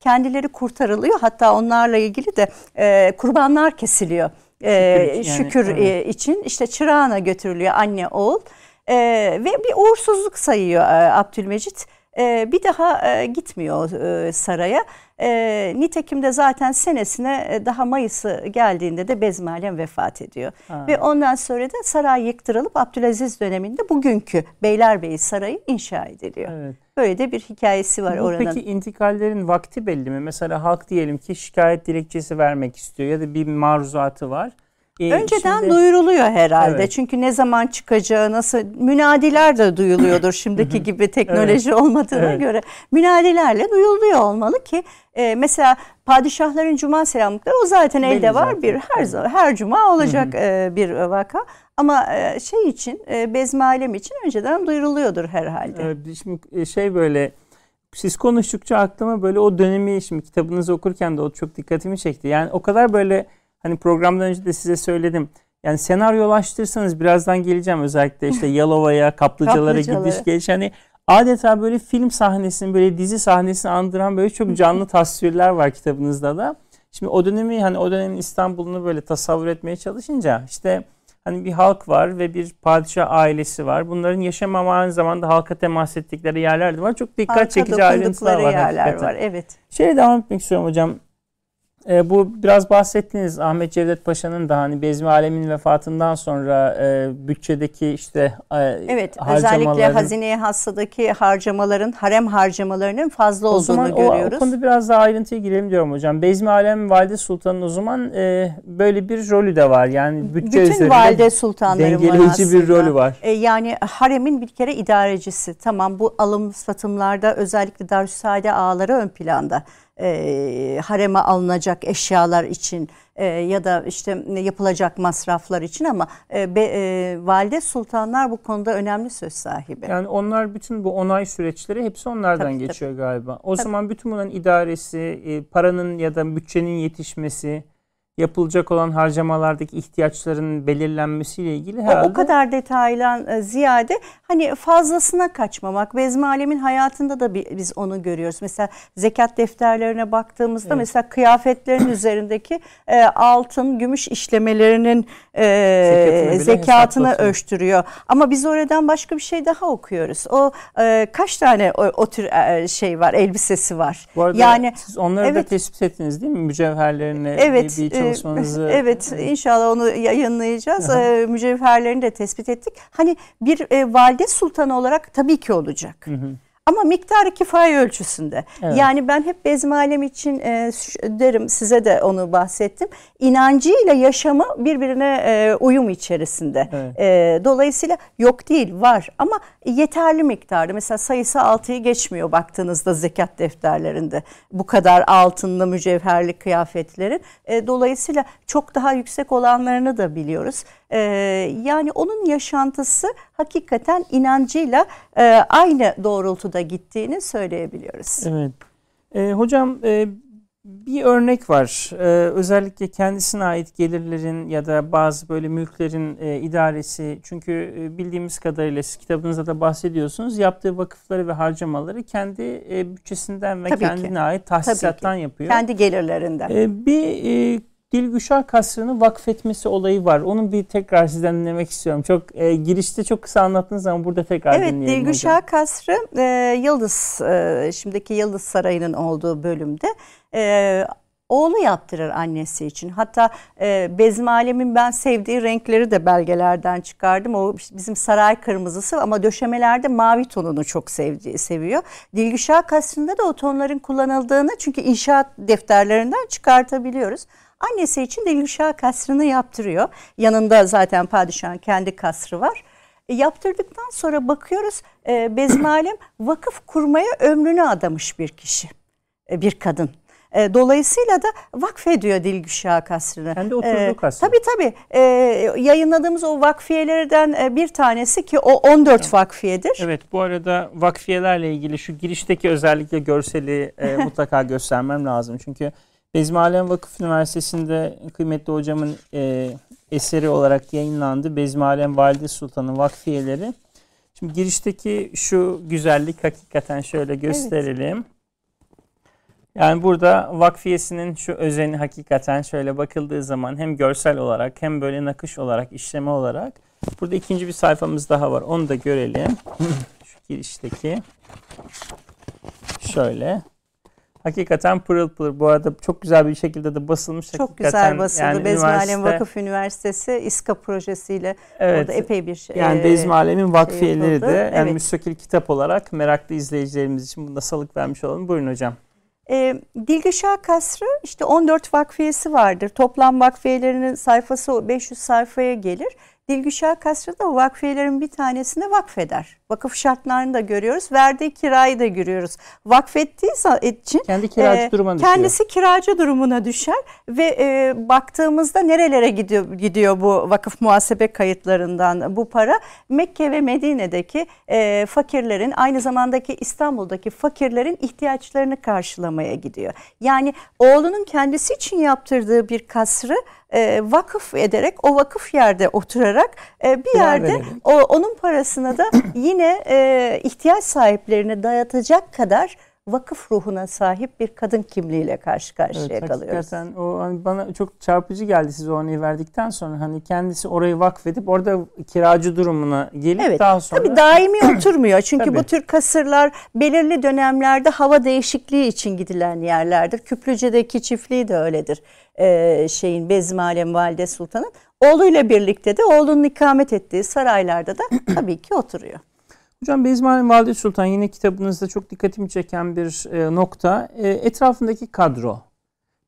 Kendileri kurtarılıyor. Hatta onlarla ilgili de e, kurbanlar kesiliyor. E, şükür, şükür yani, evet. için işte çırağına götürülüyor anne oğul. E, ve bir uğursuzluk sayıyor e, Abdülmecit. E, bir daha e, gitmiyor e, saraya. E, nitekim de zaten senesine e, daha Mayıs'ı geldiğinde de Bezmalem vefat ediyor. Ha. Ve ondan sonra da saray yıktırılıp Abdülaziz döneminde bugünkü Beylerbeyi Sarayı inşa ediliyor. Evet. Böyle de bir hikayesi var Bu oranın. Peki intikallerin vakti belli mi? Mesela halk diyelim ki şikayet dilekçesi vermek istiyor ya da bir maruzatı var. Ee, Önceden şimdi, duyuruluyor herhalde. Evet. Çünkü ne zaman çıkacağı, nasıl münadiler de duyuluyordur şimdiki gibi teknoloji evet. olmadığına evet. göre. Münadilerle duyuluyor olmalı ki e, mesela padişahların cuma selamlıkları o zaten Belli elde var zaten. bir her zaman her cuma olacak e, bir vaka. Ama e, şey için e, bezme alem için önceden duyuruluyordur herhalde. Evet, şimdi e, şey böyle siz konuştukça aklıma böyle o dönemi şimdi kitabınızı okurken de o çok dikkatimi çekti. Yani o kadar böyle hani programdan önce de size söyledim. Yani senaryolaştırsanız birazdan geleceğim özellikle işte <laughs> Yalova'ya, kaplıcalara gidiş geliş hani adeta böyle film sahnesini böyle dizi sahnesini andıran böyle çok canlı tasvirler var kitabınızda da. Şimdi o dönemi hani o dönemin İstanbul'unu böyle tasavvur etmeye çalışınca işte hani bir halk var ve bir padişah ailesi var. Bunların yaşam ama aynı zamanda halka temas ettikleri yerler de var. Çok dikkat halka çekici ayrıntılar var. yerler hakikaten. var. Evet. Şeye devam etmek istiyorum hocam. E, bu biraz bahsettiğiniz Ahmet Cevdet Paşa'nın da hani Bezmi Alem'in vefatından sonra e, bütçedeki işte e, Evet özellikle hazineye hassadaki harcamaların harem harcamalarının fazla o olduğunu zaman görüyoruz. O, o konuda biraz daha ayrıntıya girelim diyorum hocam. Bezmi Alem Valide Sultan'ın o zaman e, böyle bir rolü de var. Yani bütçe Bütün valide sultanların dengeleyici bir rolü var. E, yani haremin bir kere idarecisi. Tamam bu alım satımlarda özellikle Darüssaade ağaları ön planda e, hareme alınacak eşyalar için e, ya da işte yapılacak masraflar için ama e, be, e, valide sultanlar bu konuda önemli söz sahibi. Yani onlar bütün bu onay süreçleri hepsi onlardan tabii, geçiyor tabii. galiba. O tabii. zaman bütün bunların idaresi, e, paranın ya da bütçenin yetişmesi, yapılacak olan harcamalardaki ihtiyaçların belirlenmesiyle ilgili herhalde... O, o kadar detaylan e, ziyade hani fazlasına kaçmamak. Bezmi Alem'in hayatında da biz onu görüyoruz. Mesela zekat defterlerine baktığımızda evet. mesela kıyafetlerin <clears throat> üzerindeki e, altın, gümüş işlemelerinin e, zekatını ölçtürüyor. Ama biz oradan başka bir şey daha okuyoruz. O e, kaç tane o, o tür e, şey var, elbisesi var. Bu arada yani, siz onları evet, da tespit ettiniz değil mi? Mücevherlerini evet, bir, bir e, çalışmanızı. <laughs> Evet inşallah onu yayınlayacağız. Ee, mücevherlerini de tespit ettik. Hani bir e, valide sultanı olarak tabii ki olacak. Hı hı. Ama miktarı kifaye ölçüsünde. Evet. Yani ben hep bezmalem için e, derim size de onu bahsettim. İnancıyla yaşamı birbirine e, uyum içerisinde. Evet. E, dolayısıyla yok değil var ama yeterli miktarda. Mesela sayısı 6'yı geçmiyor baktığınızda zekat defterlerinde. Bu kadar altınlı mücevherli kıyafetlerin. E, dolayısıyla çok daha yüksek olanlarını da biliyoruz. E, yani onun yaşantısı hakikaten inancıyla e, aynı doğrultuda gittiğini söyleyebiliyoruz. Evet. E, hocam e, bir örnek var. Ee, özellikle kendisine ait gelirlerin ya da bazı böyle mülklerin e, idaresi. Çünkü e, bildiğimiz kadarıyla siz kitabınızda da bahsediyorsunuz. Yaptığı vakıfları ve harcamaları kendi e, bütçesinden ve Tabii kendine ki. ait tahsisattan yapıyor. Kendi gelirlerinden. Ee, bir e, Dilgüşah Kasrı'nı vakfetmesi olayı var. Onu bir tekrar sizden dinlemek istiyorum. Çok e, girişte çok kısa anlattınız ama burada tekrar evet, dinleyelim Evet Dilgüşah Kasrı e, Yıldız, e, şimdiki Yıldız Sarayı'nın olduğu bölümde e, oğlu yaptırır annesi için. Hatta e, Bezmi Alem'in ben sevdiği renkleri de belgelerden çıkardım. O bizim saray kırmızısı ama döşemelerde mavi tonunu çok sevdiği, seviyor. Dilgüşah Kasrı'nda da o tonların kullanıldığını çünkü inşaat defterlerinden çıkartabiliyoruz. Annesi için Dilgüşah kasrını yaptırıyor. Yanında zaten padişahın kendi kasrı var. E, yaptırdıktan sonra bakıyoruz e, Bezmalem <clears throat> vakıf kurmaya ömrünü adamış bir kişi, e, bir kadın. E, dolayısıyla da vakfediyor Dilgüşah Kasrı'nı. Kendi oturduğu e, kasrı. Tabii tabii. E, yayınladığımız o vakfiyelerden e, bir tanesi ki o 14 evet. vakfiyedir. Evet bu arada vakfiyelerle ilgili şu girişteki özellikle görseli e, <laughs> mutlaka göstermem lazım. Çünkü Bezmi Alem Vakıf Üniversitesi'nde kıymetli hocamın e, eseri olarak yayınlandı. Bezmi Alem Valide Sultan'ın vakfiyeleri. Şimdi girişteki şu güzellik hakikaten şöyle gösterelim. Evet. Yani burada vakfiyesinin şu özeni hakikaten şöyle bakıldığı zaman hem görsel olarak hem böyle nakış olarak, işleme olarak. Burada ikinci bir sayfamız daha var. Onu da görelim. <laughs> şu girişteki. Şöyle. Hakikaten pırıl pırıl. Bu arada çok güzel bir şekilde de basılmış. Çok güzel basıldı. Yani Bezmi Alem Vakıf Üniversitesi İSKA projesiyle evet, orada epey bir şey Yani Bezmi Alem'in vakfiyeleri şey de yani evet. müstakil kitap olarak meraklı izleyicilerimiz için bunda salık vermiş olalım. Buyurun hocam. E, Dilgişah Kasrı işte 14 vakfiyesi vardır. Toplam vakfiyelerinin sayfası 500 sayfaya gelir. Dilgüşah Kasrı da vakfiyelerin bir tanesine vakfeder. Vakıf şartlarını da görüyoruz. Verdiği kirayı da görüyoruz. Vakfettiği için kendi kiracı e, durumuna düşüyor. Kendisi kiracı durumuna düşer ve e, baktığımızda nerelere gidiyor gidiyor bu vakıf muhasebe kayıtlarından bu para? Mekke ve Medine'deki e, fakirlerin aynı zamandaki İstanbul'daki fakirlerin ihtiyaçlarını karşılamaya gidiyor. Yani oğlunun kendisi için yaptırdığı bir kasrı e, vakıf ederek o vakıf yerde oturarak e, bir yerde o, onun parasına da <clears throat> yine e, ihtiyaç sahiplerine dayatacak kadar vakıf ruhuna sahip bir kadın kimliğiyle karşı karşıya evet, kalıyoruz. Hakikaten o hani bana çok çarpıcı geldi siz o örneği verdikten sonra hani kendisi orayı vakfedip orada kiracı durumuna gelip evet, daha sonra tabii daimi <clears throat> oturmuyor. Çünkü tabii. bu tür kasırlar belirli dönemlerde hava değişikliği için gidilen yerlerdir. Küplüce'deki çiftliği de öyledir. Ee, şeyin Bezmalem Valide Sultan'ın oğluyla birlikte de oğlunun ikamet ettiği saraylarda da <clears throat> tabii ki oturuyor. Hocam Bezmani Valide Sultan yine kitabınızda çok dikkatimi çeken bir e, nokta e, etrafındaki kadro.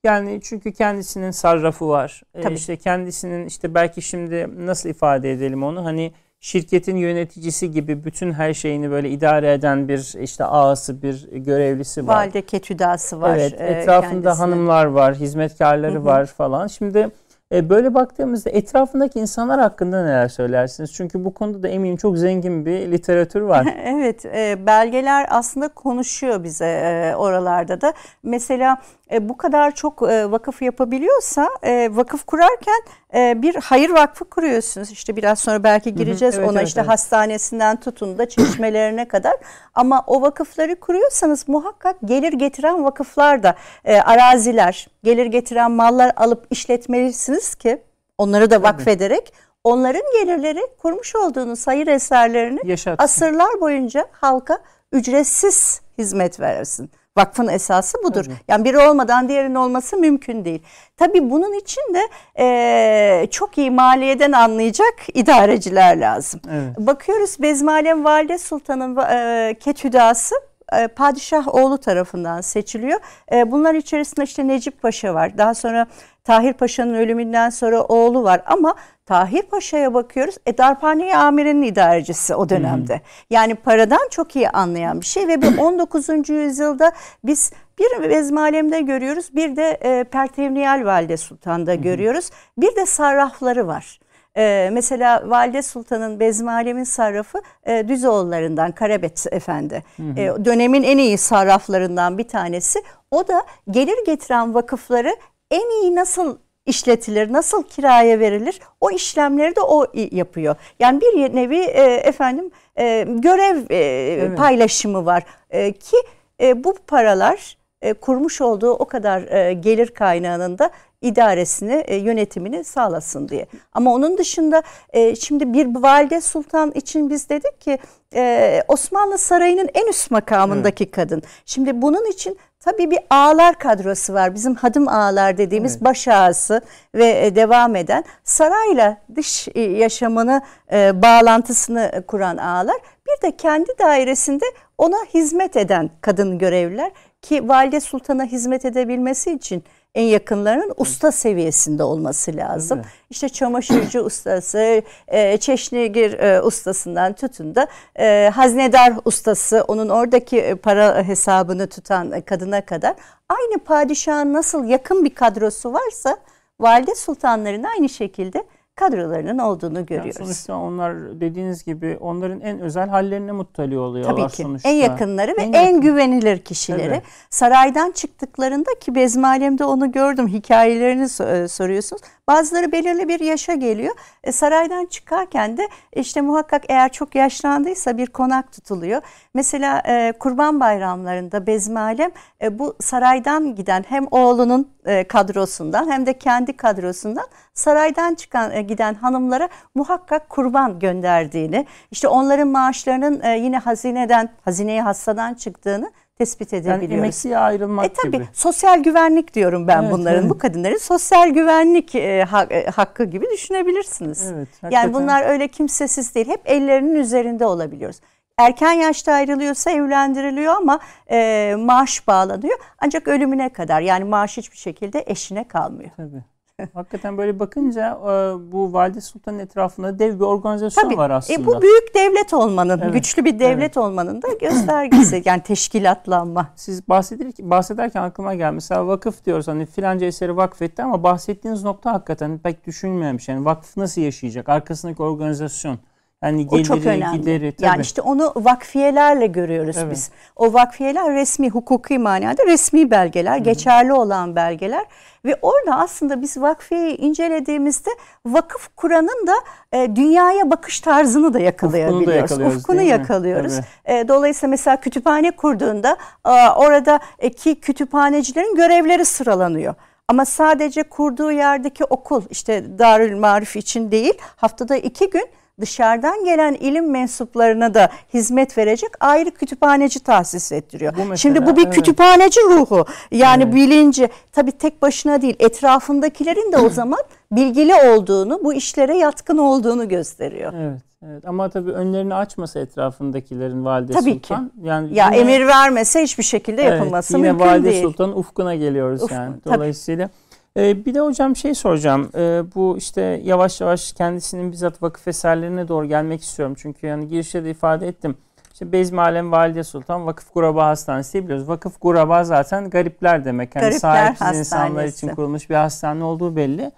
Yani çünkü kendisinin sarrafı var. E, Tabii. işte kendisinin işte belki şimdi nasıl ifade edelim onu hani şirketin yöneticisi gibi bütün her şeyini böyle idare eden bir işte ağası bir görevlisi var. Valide ketüdası var. Evet etrafında kendisi. hanımlar var, hizmetkarları hı hı. var falan. Şimdi e, böyle baktığımızda etrafındaki insanlar hakkında neler söylersiniz? Çünkü bu konuda da eminim çok zengin bir literatür var. <laughs> evet, e, belgeler aslında konuşuyor bize e, oralarda da. Mesela e, bu kadar çok e, vakıf yapabiliyorsa e, vakıf kurarken e, bir hayır vakfı kuruyorsunuz. İşte biraz sonra belki gireceğiz evet, ona evet, işte evet. hastanesinden tutun da çeşmelerine kadar. Ama o vakıfları kuruyorsanız muhakkak gelir getiren vakıflar da e, araziler, gelir getiren mallar alıp işletmelisiniz ki onları da vakfederek onların gelirleri kurmuş olduğunuz hayır eserlerini Yaşatsın. asırlar boyunca halka ücretsiz hizmet versin. Vakfın esası budur. Tabii. Yani biri olmadan diğerinin olması mümkün değil. Tabii bunun için de e, çok iyi maliyeden anlayacak idareciler lazım. Evet. Bakıyoruz Bezmalem Valide Sultan'ın e, ketüdası e, padişah oğlu tarafından seçiliyor. E, bunlar içerisinde işte Necip Paşa var. Daha sonra Tahir Paşa'nın ölümünden sonra oğlu var ama Tahir Paşa'ya bakıyoruz. E Darphane Amire'nin idarecisi o dönemde. Hmm. Yani paradan çok iyi anlayan bir şey ve bu <clears throat> 19. yüzyılda biz bir Vezmalem'de görüyoruz, bir de e, Pertevniyal Valide Sultan'da hmm. görüyoruz. Bir de sarrafları var. Ee, mesela Valide Sultan'ın Bezmalem'in sarrafı e, Düzoğullarından Karabet Efendi. Hı hı. E, dönemin en iyi sarraflarından bir tanesi. O da gelir getiren vakıfları en iyi nasıl işletilir, nasıl kiraya verilir o işlemleri de o yapıyor. Yani bir nevi e, efendim e, görev e, evet. paylaşımı var e, ki e, bu paralar e, kurmuş olduğu o kadar e, gelir kaynağının da idaresini, e, yönetimini sağlasın diye. Ama onun dışında e, şimdi bir valide sultan için biz dedik ki e, Osmanlı Sarayı'nın en üst makamındaki evet. kadın. Şimdi bunun için tabii bir ağlar kadrosu var. Bizim hadım ağlar dediğimiz evet. baş ağası ve e, devam eden sarayla dış e, yaşamını e, bağlantısını kuran ağlar. Bir de kendi dairesinde ona hizmet eden kadın görevliler ki valide sultana hizmet edebilmesi için en yakınlarının usta seviyesinde olması lazım. Evet. İşte çamaşırcı <clears throat> ustası, e, çeşnigir e, ustasından tutun da e, haznedar ustası, onun oradaki para hesabını tutan kadına kadar aynı padişahın nasıl yakın bir kadrosu varsa valide sultanların aynı şekilde kadrolarının olduğunu görüyoruz. Yani sonuçta onlar dediğiniz gibi onların en özel hallerine muttali oluyorlar Tabii ki. sonuçta. En yakınları ve en, yakın. en güvenilir kişileri. Tabii. Saraydan çıktıklarında ki Bezmalem'de onu gördüm hikayelerini e, soruyorsunuz. Bazıları belirli bir yaşa geliyor. E, saraydan çıkarken de işte muhakkak eğer çok yaşlandıysa bir konak tutuluyor. Mesela e, kurban bayramlarında Bezmalem e, bu saraydan giden hem oğlunun e, kadrosundan hem de kendi kadrosundan saraydan çıkan e, giden hanımlara muhakkak kurban gönderdiğini, işte onların maaşlarının e, yine hazineden, hazineye hastadan çıktığını tespit edebiliyoruz. Yani emekliye ayrılmak e, tabii, gibi. Sosyal güvenlik diyorum ben evet, bunların. Evet. Bu kadınların sosyal güvenlik e, ha, e, hakkı gibi düşünebilirsiniz. Evet, yani bunlar öyle kimsesiz değil. Hep ellerinin üzerinde olabiliyoruz. Erken yaşta ayrılıyorsa evlendiriliyor ama e, maaş bağlanıyor. Ancak ölümüne kadar yani maaş hiçbir şekilde eşine kalmıyor. Tabii. Hakikaten böyle bakınca e, bu Valide Sultan'ın etrafında dev bir organizasyon Tabii, var aslında. E, bu büyük devlet olmanın, evet, güçlü bir devlet evet. olmanın da göstergesi. <clears throat> yani teşkilatlanma. Siz bahsederken, bahsederken aklıma geldi. Mesela vakıf diyoruz hani filanca eseri vakfetti ama bahsettiğiniz nokta hakikaten pek düşünmemiş. Yani vakıf nasıl yaşayacak? Arkasındaki organizasyon. Yani geliri, o çok önemli. gideri. Tabii. Yani işte onu vakfiyelerle görüyoruz evet. biz. O vakfiyeler resmi, hukuki manada resmi belgeler, Hı-hı. geçerli olan belgeler. Ve orada aslında biz vakfiyeyi incelediğimizde vakıf Kur'an'ın da e, dünyaya bakış tarzını da yakalayabiliyoruz. Ufkunu, da Ufkunu yakalıyoruz. E, dolayısıyla mesela kütüphane kurduğunda e, oradaki kütüphanecilerin görevleri sıralanıyor. Ama sadece kurduğu yerdeki okul işte Darül Marif için değil haftada iki gün dışarıdan gelen ilim mensuplarına da hizmet verecek ayrı kütüphaneci tahsis ettiriyor. Bu mesela, Şimdi bu bir evet. kütüphaneci ruhu. Yani evet. bilinci tabii tek başına değil etrafındakilerin de o <clears throat> zaman bilgili olduğunu, bu işlere yatkın olduğunu gösteriyor. Evet. Evet ama tabii önlerini açmasa etrafındakilerin valide tabii sultan. Ki. Yani ya yine, emir vermese hiçbir şekilde yapılması evet, yine mümkün valide değil. Yine valide sultanın ufkuna geliyoruz Uf, yani. Dolayısıyla tabii. Ee, bir de hocam şey soracağım. Ee, bu işte yavaş yavaş kendisinin bizzat vakıf eserlerine doğru gelmek istiyorum. Çünkü yani girişte de ifade ettim. İşte Bezmi Alem Valide Sultan Vakıf Guraba Hastanesi biliyoruz. Vakıf Guraba zaten garipler demek. Yani garipler sahipsiz insanlar için kurulmuş bir hastane olduğu belli.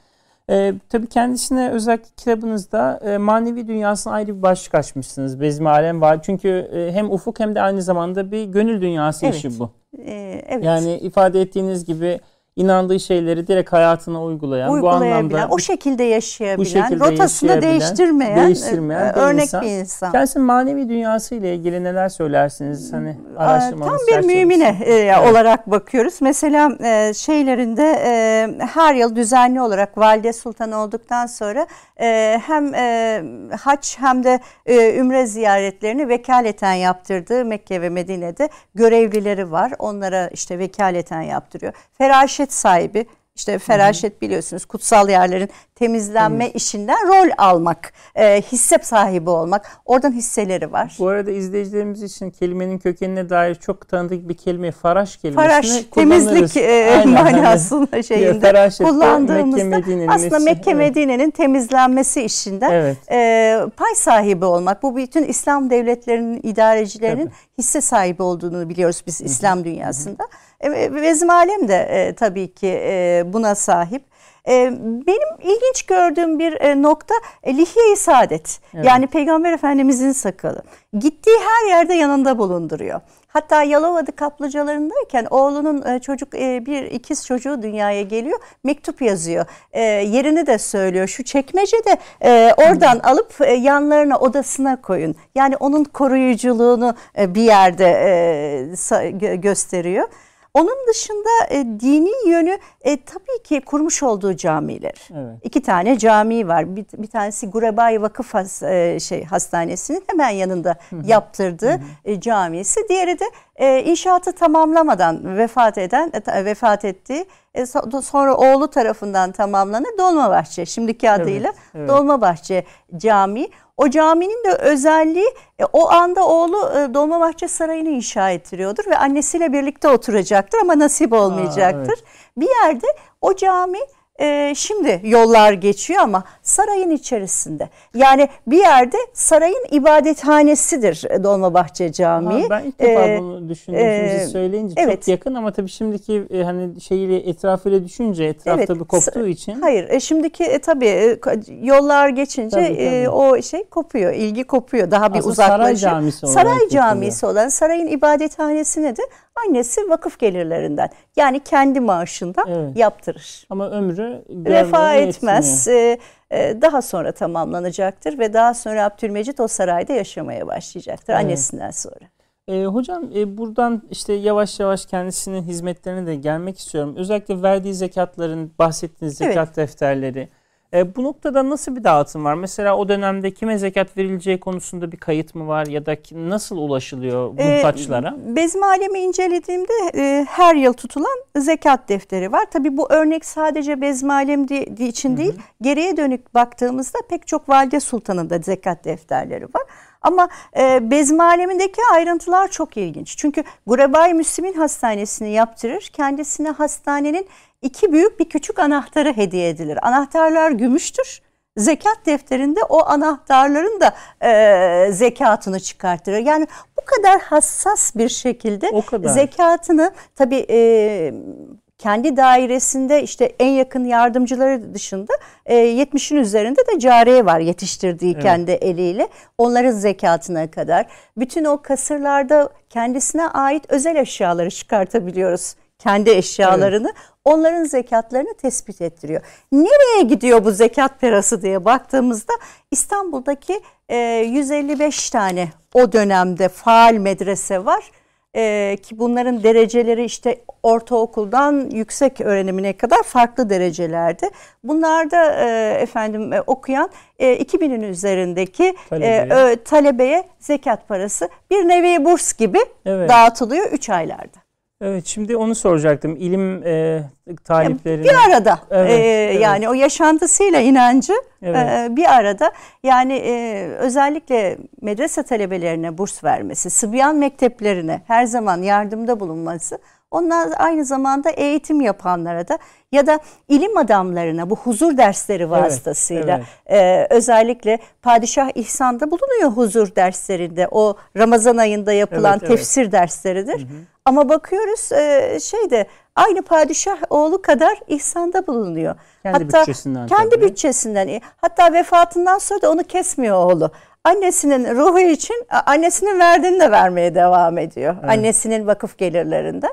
Ee, tabii kendisine özellikle kitabınızda e, manevi dünyasına ayrı bir başlık açmışsınız. Bezmi Alem Valide. Çünkü e, hem ufuk hem de aynı zamanda bir gönül dünyası evet. işi bu. Ee, evet. Yani ifade ettiğiniz gibi inandığı şeyleri direkt hayatına uygulayan, uygulayabilen, bu anlamda o şekilde yaşayabilen, bu şekilde rotasını yaşayabilen, değiştirmeyen, değiştirmeyen e, örnek bir insan. bir insan. Kendisinin manevi dünyası ile ilgili neler söylersiniz? Hani araştırmanız Tam bir mümine e, evet. olarak bakıyoruz. Mesela e, şeylerinde e, her yıl düzenli olarak valide sultan olduktan sonra e, hem e, haç hem de e, ümre ziyaretlerini vekaleten yaptırdığı Mekke ve Medine'de görevlileri var. Onlara işte vekaleten yaptırıyor. Feraşet sahibi. İşte feraşet biliyorsunuz kutsal yerlerin temizlenme Temiz. işinden rol almak, e, hisse sahibi olmak. Oradan hisseleri var. Bu arada izleyicilerimiz için kelimenin kökenine dair çok tanıdık bir kelime faraş kelimesini Faraş, temizlik e, <laughs> manasında şeyinde <laughs> kullandığımızda Mekke, aslında Mekke evet. Medine'nin temizlenmesi işinden evet. e, pay sahibi olmak. Bu bütün İslam devletlerinin idarecilerinin Tabii. hisse sahibi olduğunu biliyoruz biz Hı-hı. İslam dünyasında. Hı-hı. E, Vezim Alem de e, tabii ki e, buna sahip. E, benim ilginç gördüğüm bir e, nokta e, lihye-i saadet. Evet. Yani Peygamber Efendimizin sakalı. Gittiği her yerde yanında bulunduruyor. Hatta Yalova'da kaplıcalarındayken oğlunun e, çocuk e, bir ikiz çocuğu dünyaya geliyor. Mektup yazıyor. Yerini de söylüyor. Şu çekmecede oradan alıp yanlarına odasına koyun. Yani onun koruyuculuğunu bir yerde gösteriyor. Onun dışında e, dini yönü e, tabii ki kurmuş olduğu camiler. Evet. İki tane cami var. Bir, bir tanesi Gurabay Vakıf has, e, şey hastanesinin hemen yanında yaptırdığı. E, camisi. Diğeri de e, inşaatı tamamlamadan vefat eden e, vefat ettiği e, sonra oğlu tarafından tamamlanan Dolmabahçe şimdiki adıyla evet, evet. Dolmabahçe Camii. O caminin de özelliği e, o anda oğlu e, Dolmabahçe Sarayı'nı inşa ettiriyordur ve annesiyle birlikte oturacaktır ama nasip olmayacaktır. Aa, evet. Bir yerde o cami e, şimdi yollar geçiyor ama sarayın içerisinde. Yani bir yerde sarayın ibadethanesidir Dolmabahçe Camii. Ha, ben ilk defa ee, bunu düşündüm. Şimdi söyleyince evet. çok yakın ama tabii şimdiki e, hani şeyiyle etrafıyla düşünce etrafta evet. bir koptuğu için. Hayır, e, şimdiki e, tabii e, yollar geçince tabii, tabii. E, o şey kopuyor, ilgi kopuyor. Daha bir Aslında uzaklaşıyor. Saray Camisi Saray Camisi olan sarayın ibadethanesine de annesi vakıf gelirlerinden yani kendi maaşından evet. yaptırır. Ama ömrü vefa etmez. Ee, e, daha sonra tamamlanacaktır ve daha sonra Abdülmecit o sarayda yaşamaya başlayacaktır evet. annesinden sonra. E, hocam e, buradan işte yavaş yavaş kendisinin hizmetlerine de gelmek istiyorum. Özellikle verdiği zekatların bahsettiğiniz zekat evet. defterleri e, bu noktada nasıl bir dağıtım var? Mesela o dönemde kime zekat verileceği konusunda bir kayıt mı var ya da nasıl ulaşılıyor muhtaçlara? E, Bezmi alemi incelediğimde e, her yıl tutulan zekat defteri var. Tabi bu örnek sadece Bezmi alem için değil, hı hı. geriye dönük baktığımızda pek çok valide sultanın da zekat defterleri var. Ama e, bezmi alemindeki ayrıntılar çok ilginç. Çünkü Gurebay Müslim'in hastanesini yaptırır. Kendisine hastanenin iki büyük bir küçük anahtarı hediye edilir. Anahtarlar gümüştür. Zekat defterinde o anahtarların da e, zekatını çıkartır. Yani bu kadar hassas bir şekilde o kadar. zekatını tabii e, kendi dairesinde işte en yakın yardımcıları dışında e, 70'in üzerinde de cariye var yetiştirdiği evet. kendi eliyle. Onların zekatına kadar. Bütün o kasırlarda kendisine ait özel eşyaları çıkartabiliyoruz. Kendi eşyalarını. Evet onların zekatlarını tespit ettiriyor. Nereye gidiyor bu zekat parası diye baktığımızda İstanbul'daki e, 155 tane o dönemde faal medrese var. Ee, ki bunların dereceleri işte ortaokuldan yüksek öğrenimine kadar farklı derecelerde. Bunlarda e, efendim e, okuyan e, 2000'in üzerindeki talebeye. E, talebeye zekat parası bir nevi burs gibi evet. dağıtılıyor 3 aylarda. Evet şimdi onu soracaktım. İlim e, taliplerini. Bir arada evet, e, evet. yani o yaşantısıyla inancı evet. e, bir arada yani e, özellikle medrese talebelerine burs vermesi, Sıbyan mekteplerine her zaman yardımda bulunması onlar aynı zamanda eğitim yapanlara da ya da ilim adamlarına bu huzur dersleri vasıtasıyla evet, evet. E, özellikle Padişah İhsan'da bulunuyor huzur derslerinde. O Ramazan ayında yapılan evet, tefsir evet. dersleridir. Hı hı. Ama bakıyoruz e, şeyde aynı padişah oğlu kadar ihsanda bulunuyor. Kendi hatta bütçesinden. Kendi tabii. bütçesinden. Hatta vefatından sonra da onu kesmiyor oğlu. Annesinin ruhu için annesinin verdiğini de vermeye devam ediyor. Evet. Annesinin vakıf gelirlerinden.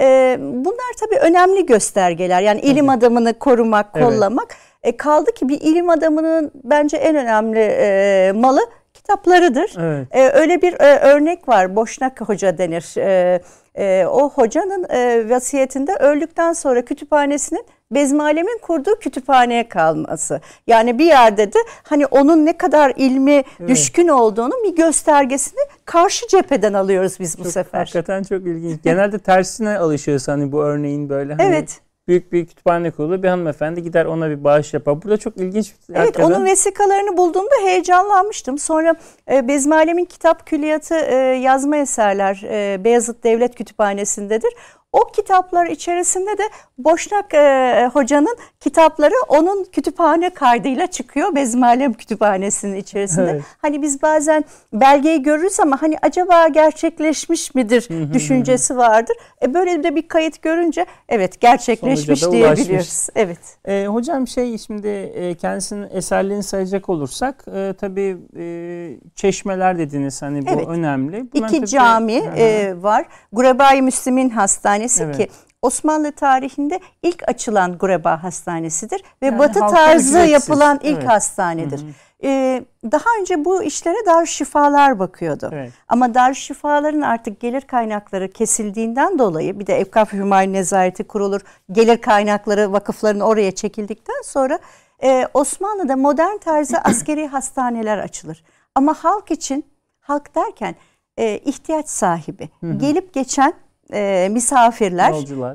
E, bunlar tabii önemli göstergeler. Yani ilim tabii. adamını korumak, kollamak. Evet. E, kaldı ki bir ilim adamının bence en önemli e, malı kitaplarıdır. Evet. E, öyle bir e, örnek var. Boşnak Hoca denir. E, e, o hocanın e, vasiyetinde öldükten sonra kütüphanesinin Bezmalem'in kurduğu kütüphaneye kalması. Yani bir yerde de hani onun ne kadar ilmi evet. düşkün olduğunu bir göstergesini karşı cepheden alıyoruz biz bu çok, sefer. Hakikaten çok ilginç. Genelde tersine alışıyoruz hani bu örneğin böyle. Hani evet büyük bir kütüphane kurulu bir hanımefendi gider ona bir bağış yapar. Burada çok ilginç. Evet hakikaten. onun vesikalarını bulduğumda heyecanlanmıştım. Sonra e, Bezmi Alem'in kitap külliyatı e, yazma eserler e, Beyazıt Devlet Kütüphanesi'ndedir. O kitaplar içerisinde de Boşnak e, hocanın kitapları onun kütüphane kaydıyla çıkıyor. Bezmalem Kütüphanesi'nin içerisinde. Evet. Hani biz bazen belgeyi görürüz ama hani acaba gerçekleşmiş midir düşüncesi vardır. E böyle de bir kayıt görünce evet gerçekleşmiş diyebiliyoruz. Evet. E, hocam şey şimdi e, kendisinin eserlerini sayacak olursak e, tabii e, çeşmeler dediniz hani bu evet. önemli. Bunlar İki tabii, cami e, var. Gurebai Müslim'in hastanesi evet. ki Osmanlı tarihinde ilk açılan Gureba Hastanesi'dir ve yani Batı tarzı ücretsiz. yapılan ilk evet. hastanedir. Hı hı. Ee, daha önce bu işlere dar şifalar bakıyordu. Evet. Ama dar şifaların artık gelir kaynakları kesildiğinden dolayı bir de Evkaf Hümayun Nezareti kurulur. Gelir kaynakları vakıfların oraya çekildikten sonra e, Osmanlı'da modern tarzı <clears throat> askeri hastaneler açılır. Ama halk için halk derken e, ihtiyaç sahibi, hı hı. gelip geçen e, misafirler,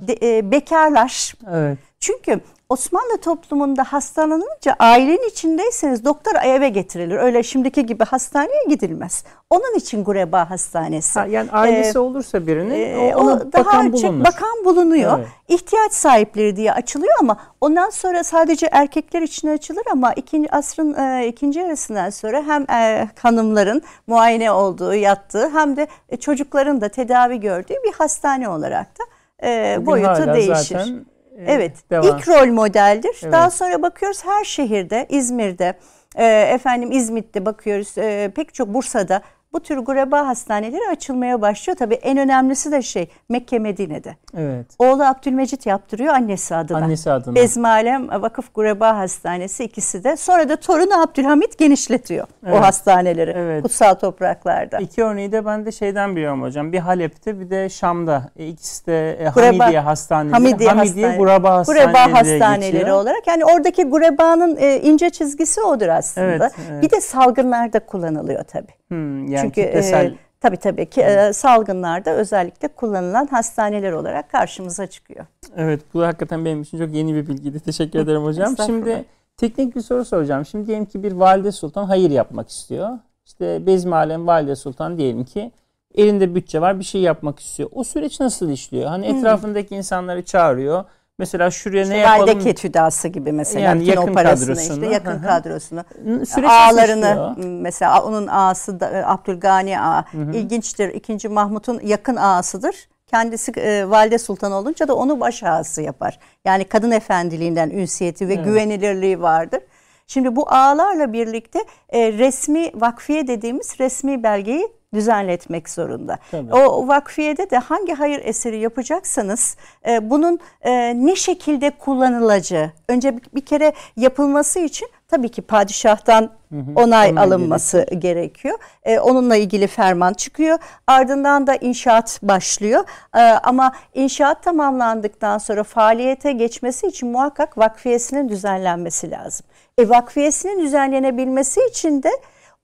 de, e, bekarlar. Evet. Çünkü Osmanlı toplumunda hastalanınca ailenin içindeyseniz doktor eve getirilir. Öyle şimdiki gibi hastaneye gidilmez. Onun için Gureba Hastanesi. Ha, yani ailesi ee, olursa birinin e, ona o daha bakan bulunur. Bakan bulunuyor. Evet. İhtiyaç sahipleri diye açılıyor ama ondan sonra sadece erkekler için açılır ama ikinci asrın e, ikinci yarısından sonra hem e, hanımların muayene olduğu, yattığı hem de e, çocukların da tedavi gördüğü bir hastane olarak da e, boyutu değişir. Zaten Evet. Devam. İlk rol modeldir. Evet. Daha sonra bakıyoruz her şehirde, İzmir'de, e, efendim İzmit'te bakıyoruz, e, pek çok Bursa'da bu tür gureba hastaneleri açılmaya başlıyor. Tabii en önemlisi de şey Mekke Medine'de. Evet. Oğlu Abdülmecit yaptırıyor annesi adına. Annesi adına. Bezmalem Vakıf Gureba Hastanesi ikisi de. Sonra da torunu Abdülhamit genişletiyor evet. o hastaneleri evet. kutsal topraklarda. İki örneği de ben de şeyden biliyorum hocam. Bir Halep'te bir de Şam'da. E, ikisi de e, Gureba, Hamidiye Hastaneleri. Hamidiye, Hamidiye Hastane. Gureba Hastaneleri, Gureba hastaneleri geçiyor. olarak. Yani oradaki Gureba'nın e, ince çizgisi odur aslında. Evet, evet. Bir de salgınlarda kullanılıyor tabii. Hmm, yani Çünkü kitlesel... e, tabii tabii ki e, salgınlarda özellikle kullanılan hastaneler olarak karşımıza çıkıyor. Evet bu hakikaten benim için çok yeni bir bilgiydi. Teşekkür ederim hocam. Şimdi teknik bir soru soracağım. Şimdi diyelim ki bir valide sultan hayır yapmak istiyor. İşte Bezmi Alem Valide Sultan diyelim ki elinde bütçe var bir şey yapmak istiyor. O süreç nasıl işliyor? Hani etrafındaki insanları çağırıyor Mesela şuraya işte ne yapalım? Valdeket hüdası gibi mesela. Yani yakın kadrosunu. Işte, yakın Hı-hı. kadrosunu. Süreç Ağalarını mesela onun ağası da, e, Abdülgani ağa. Hı-hı. İlginçtir. İkinci Mahmut'un yakın ağasıdır. Kendisi e, valide sultan olunca da onu baş ağası yapar. Yani kadın efendiliğinden ünsiyeti ve evet. güvenilirliği vardır. Şimdi bu ağlarla birlikte e, resmi vakfiye dediğimiz resmi belgeyi düzenletmek zorunda. Tabii. O vakfiyede de hangi hayır eseri yapacaksanız e, bunun e, ne şekilde kullanılacağı önce bir, bir kere yapılması için tabii ki padişahtan hı hı, onay alınması gerekiyor. gerekiyor. E, onunla ilgili ferman çıkıyor. Ardından da inşaat başlıyor. E, ama inşaat tamamlandıktan sonra faaliyete geçmesi için muhakkak vakfiyesinin düzenlenmesi lazım. E, vakfiyesinin düzenlenebilmesi için de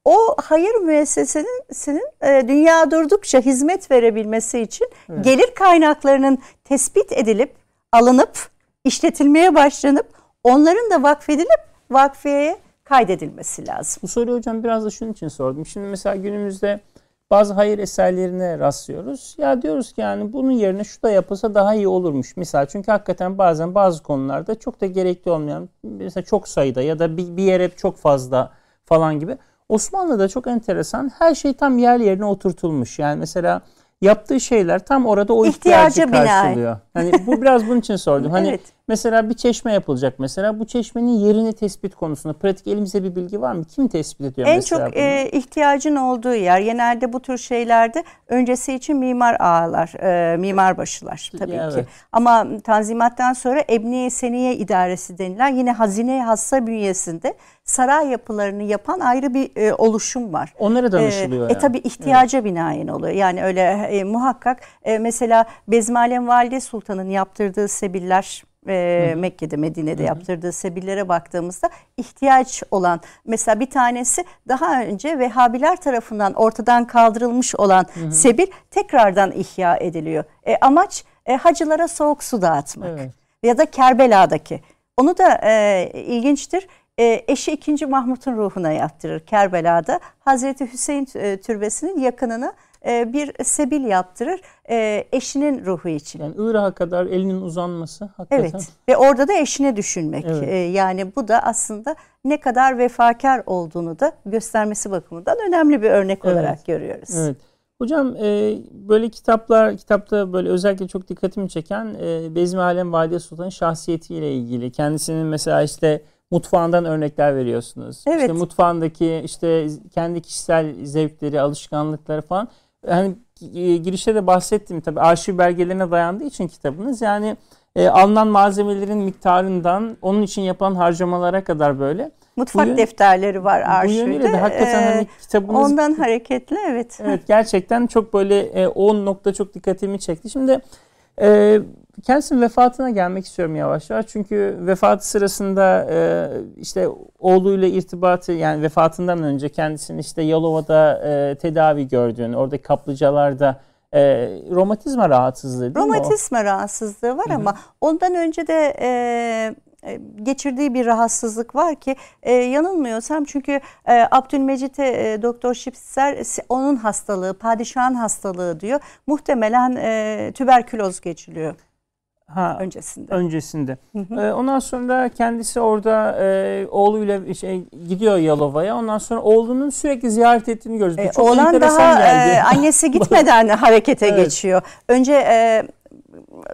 o hayır müessesesinin e, dünya durdukça hizmet verebilmesi için evet. gelir kaynaklarının tespit edilip alınıp işletilmeye başlanıp onların da vakfedilip vakfiyeye kaydedilmesi lazım. Bu soruyu hocam biraz da şunun için sordum. Şimdi mesela günümüzde bazı hayır eserlerine rastlıyoruz. Ya diyoruz ki yani bunun yerine şu da yapılsa daha iyi olurmuş. Misal çünkü hakikaten bazen bazı konularda çok da gerekli olmayan mesela çok sayıda ya da bir, bir yere çok fazla falan gibi Osmanlı'da çok enteresan her şey tam yer yerine oturtulmuş. Yani mesela yaptığı şeyler tam orada o ihtiyacı karşılıyor. Hani bu biraz bunun için sordum. <laughs> Hani evet. Mesela bir çeşme yapılacak mesela bu çeşmenin yerini tespit konusunda pratik elimizde bir bilgi var mı? Kim tespit ediyor en mesela? En çok e, ihtiyacın olduğu yer genelde bu tür şeylerde öncesi için mimar ağalar, e, mimar başılar <laughs> tabii evet. ki. Ama Tanzimat'tan sonra Ebniye Seniye İdaresi denilen yine hazine hassa bünyesinde saray yapılarını yapan ayrı bir e, oluşum var. Onlara danışılıyor. E, yani. e tabii ihtiyaca evet. binaen oluyor. Yani öyle e, muhakkak e, mesela Bezmalem Valide Sultan'ın yaptırdığı sebiller e, Mekke'de, Medine'de Hı. yaptırdığı sebillere baktığımızda ihtiyaç olan mesela bir tanesi daha önce Vehhabiler tarafından ortadan kaldırılmış olan Hı. sebil tekrardan ihya ediliyor. E, amaç e, hacılara soğuk su dağıtmak. Evet. Ya da Kerbela'daki. Onu da e, ilginçtir e, eşi 2. Mahmut'un ruhuna yaptırır Kerbela'da. Hazreti Hüseyin e, türbesinin yakınını e, bir sebil yaptırır e, eşinin ruhu için. Yani Irak'a kadar elinin uzanması hakikaten. Evet ve orada da eşine düşünmek. Evet. E, yani bu da aslında ne kadar vefakar olduğunu da göstermesi bakımından önemli bir örnek evet. olarak görüyoruz. Evet. Hocam e, böyle kitaplar, kitapta böyle özellikle çok dikkatimi çeken e, Bezmi Alem Valide Sultan'ın şahsiyetiyle ilgili. Kendisinin mesela işte mutfağından örnekler veriyorsunuz. Evet. İşte mutfağındaki işte kendi kişisel zevkleri, alışkanlıkları falan. Hani e, girişte de bahsettim tabii arşiv belgelerine dayandığı için kitabınız. Yani e, alınan malzemelerin miktarından onun için yapılan harcamalara kadar böyle. Mutfak bu defterleri var arşivde. Bu yönüyle de hakikaten hani ee, kitabınız... Ondan hareketle evet. Evet gerçekten çok böyle e, o nokta çok dikkatimi çekti. Şimdi e, kendisinin vefatına gelmek istiyorum yavaş yavaş. Çünkü vefatı sırasında e, işte oğluyla irtibatı yani vefatından önce kendisinin işte Yalova'da e, tedavi gördüğünü, oradaki kaplıcalarda e, romatizma rahatsızlığı değil romatizma mi o? rahatsızlığı var Hı-hı. ama ondan önce de e, e, geçirdiği bir rahatsızlık var ki e, yanılmıyorsam çünkü e, Abdülmecit'e e, Doktor Şipser onun hastalığı, padişahın hastalığı diyor. Muhtemelen e, tüberküloz geçiliyor. Ha, öncesinde. Öncesinde. Hı hı. Ee, ondan sonra kendisi orada e, oğluyla şey, gidiyor Yalova'ya. Ondan sonra oğlunun sürekli ziyaret ettiğini görüyoruz. E, oğlan daha e, annesi <laughs> gitmeden harekete evet. geçiyor. Önce e,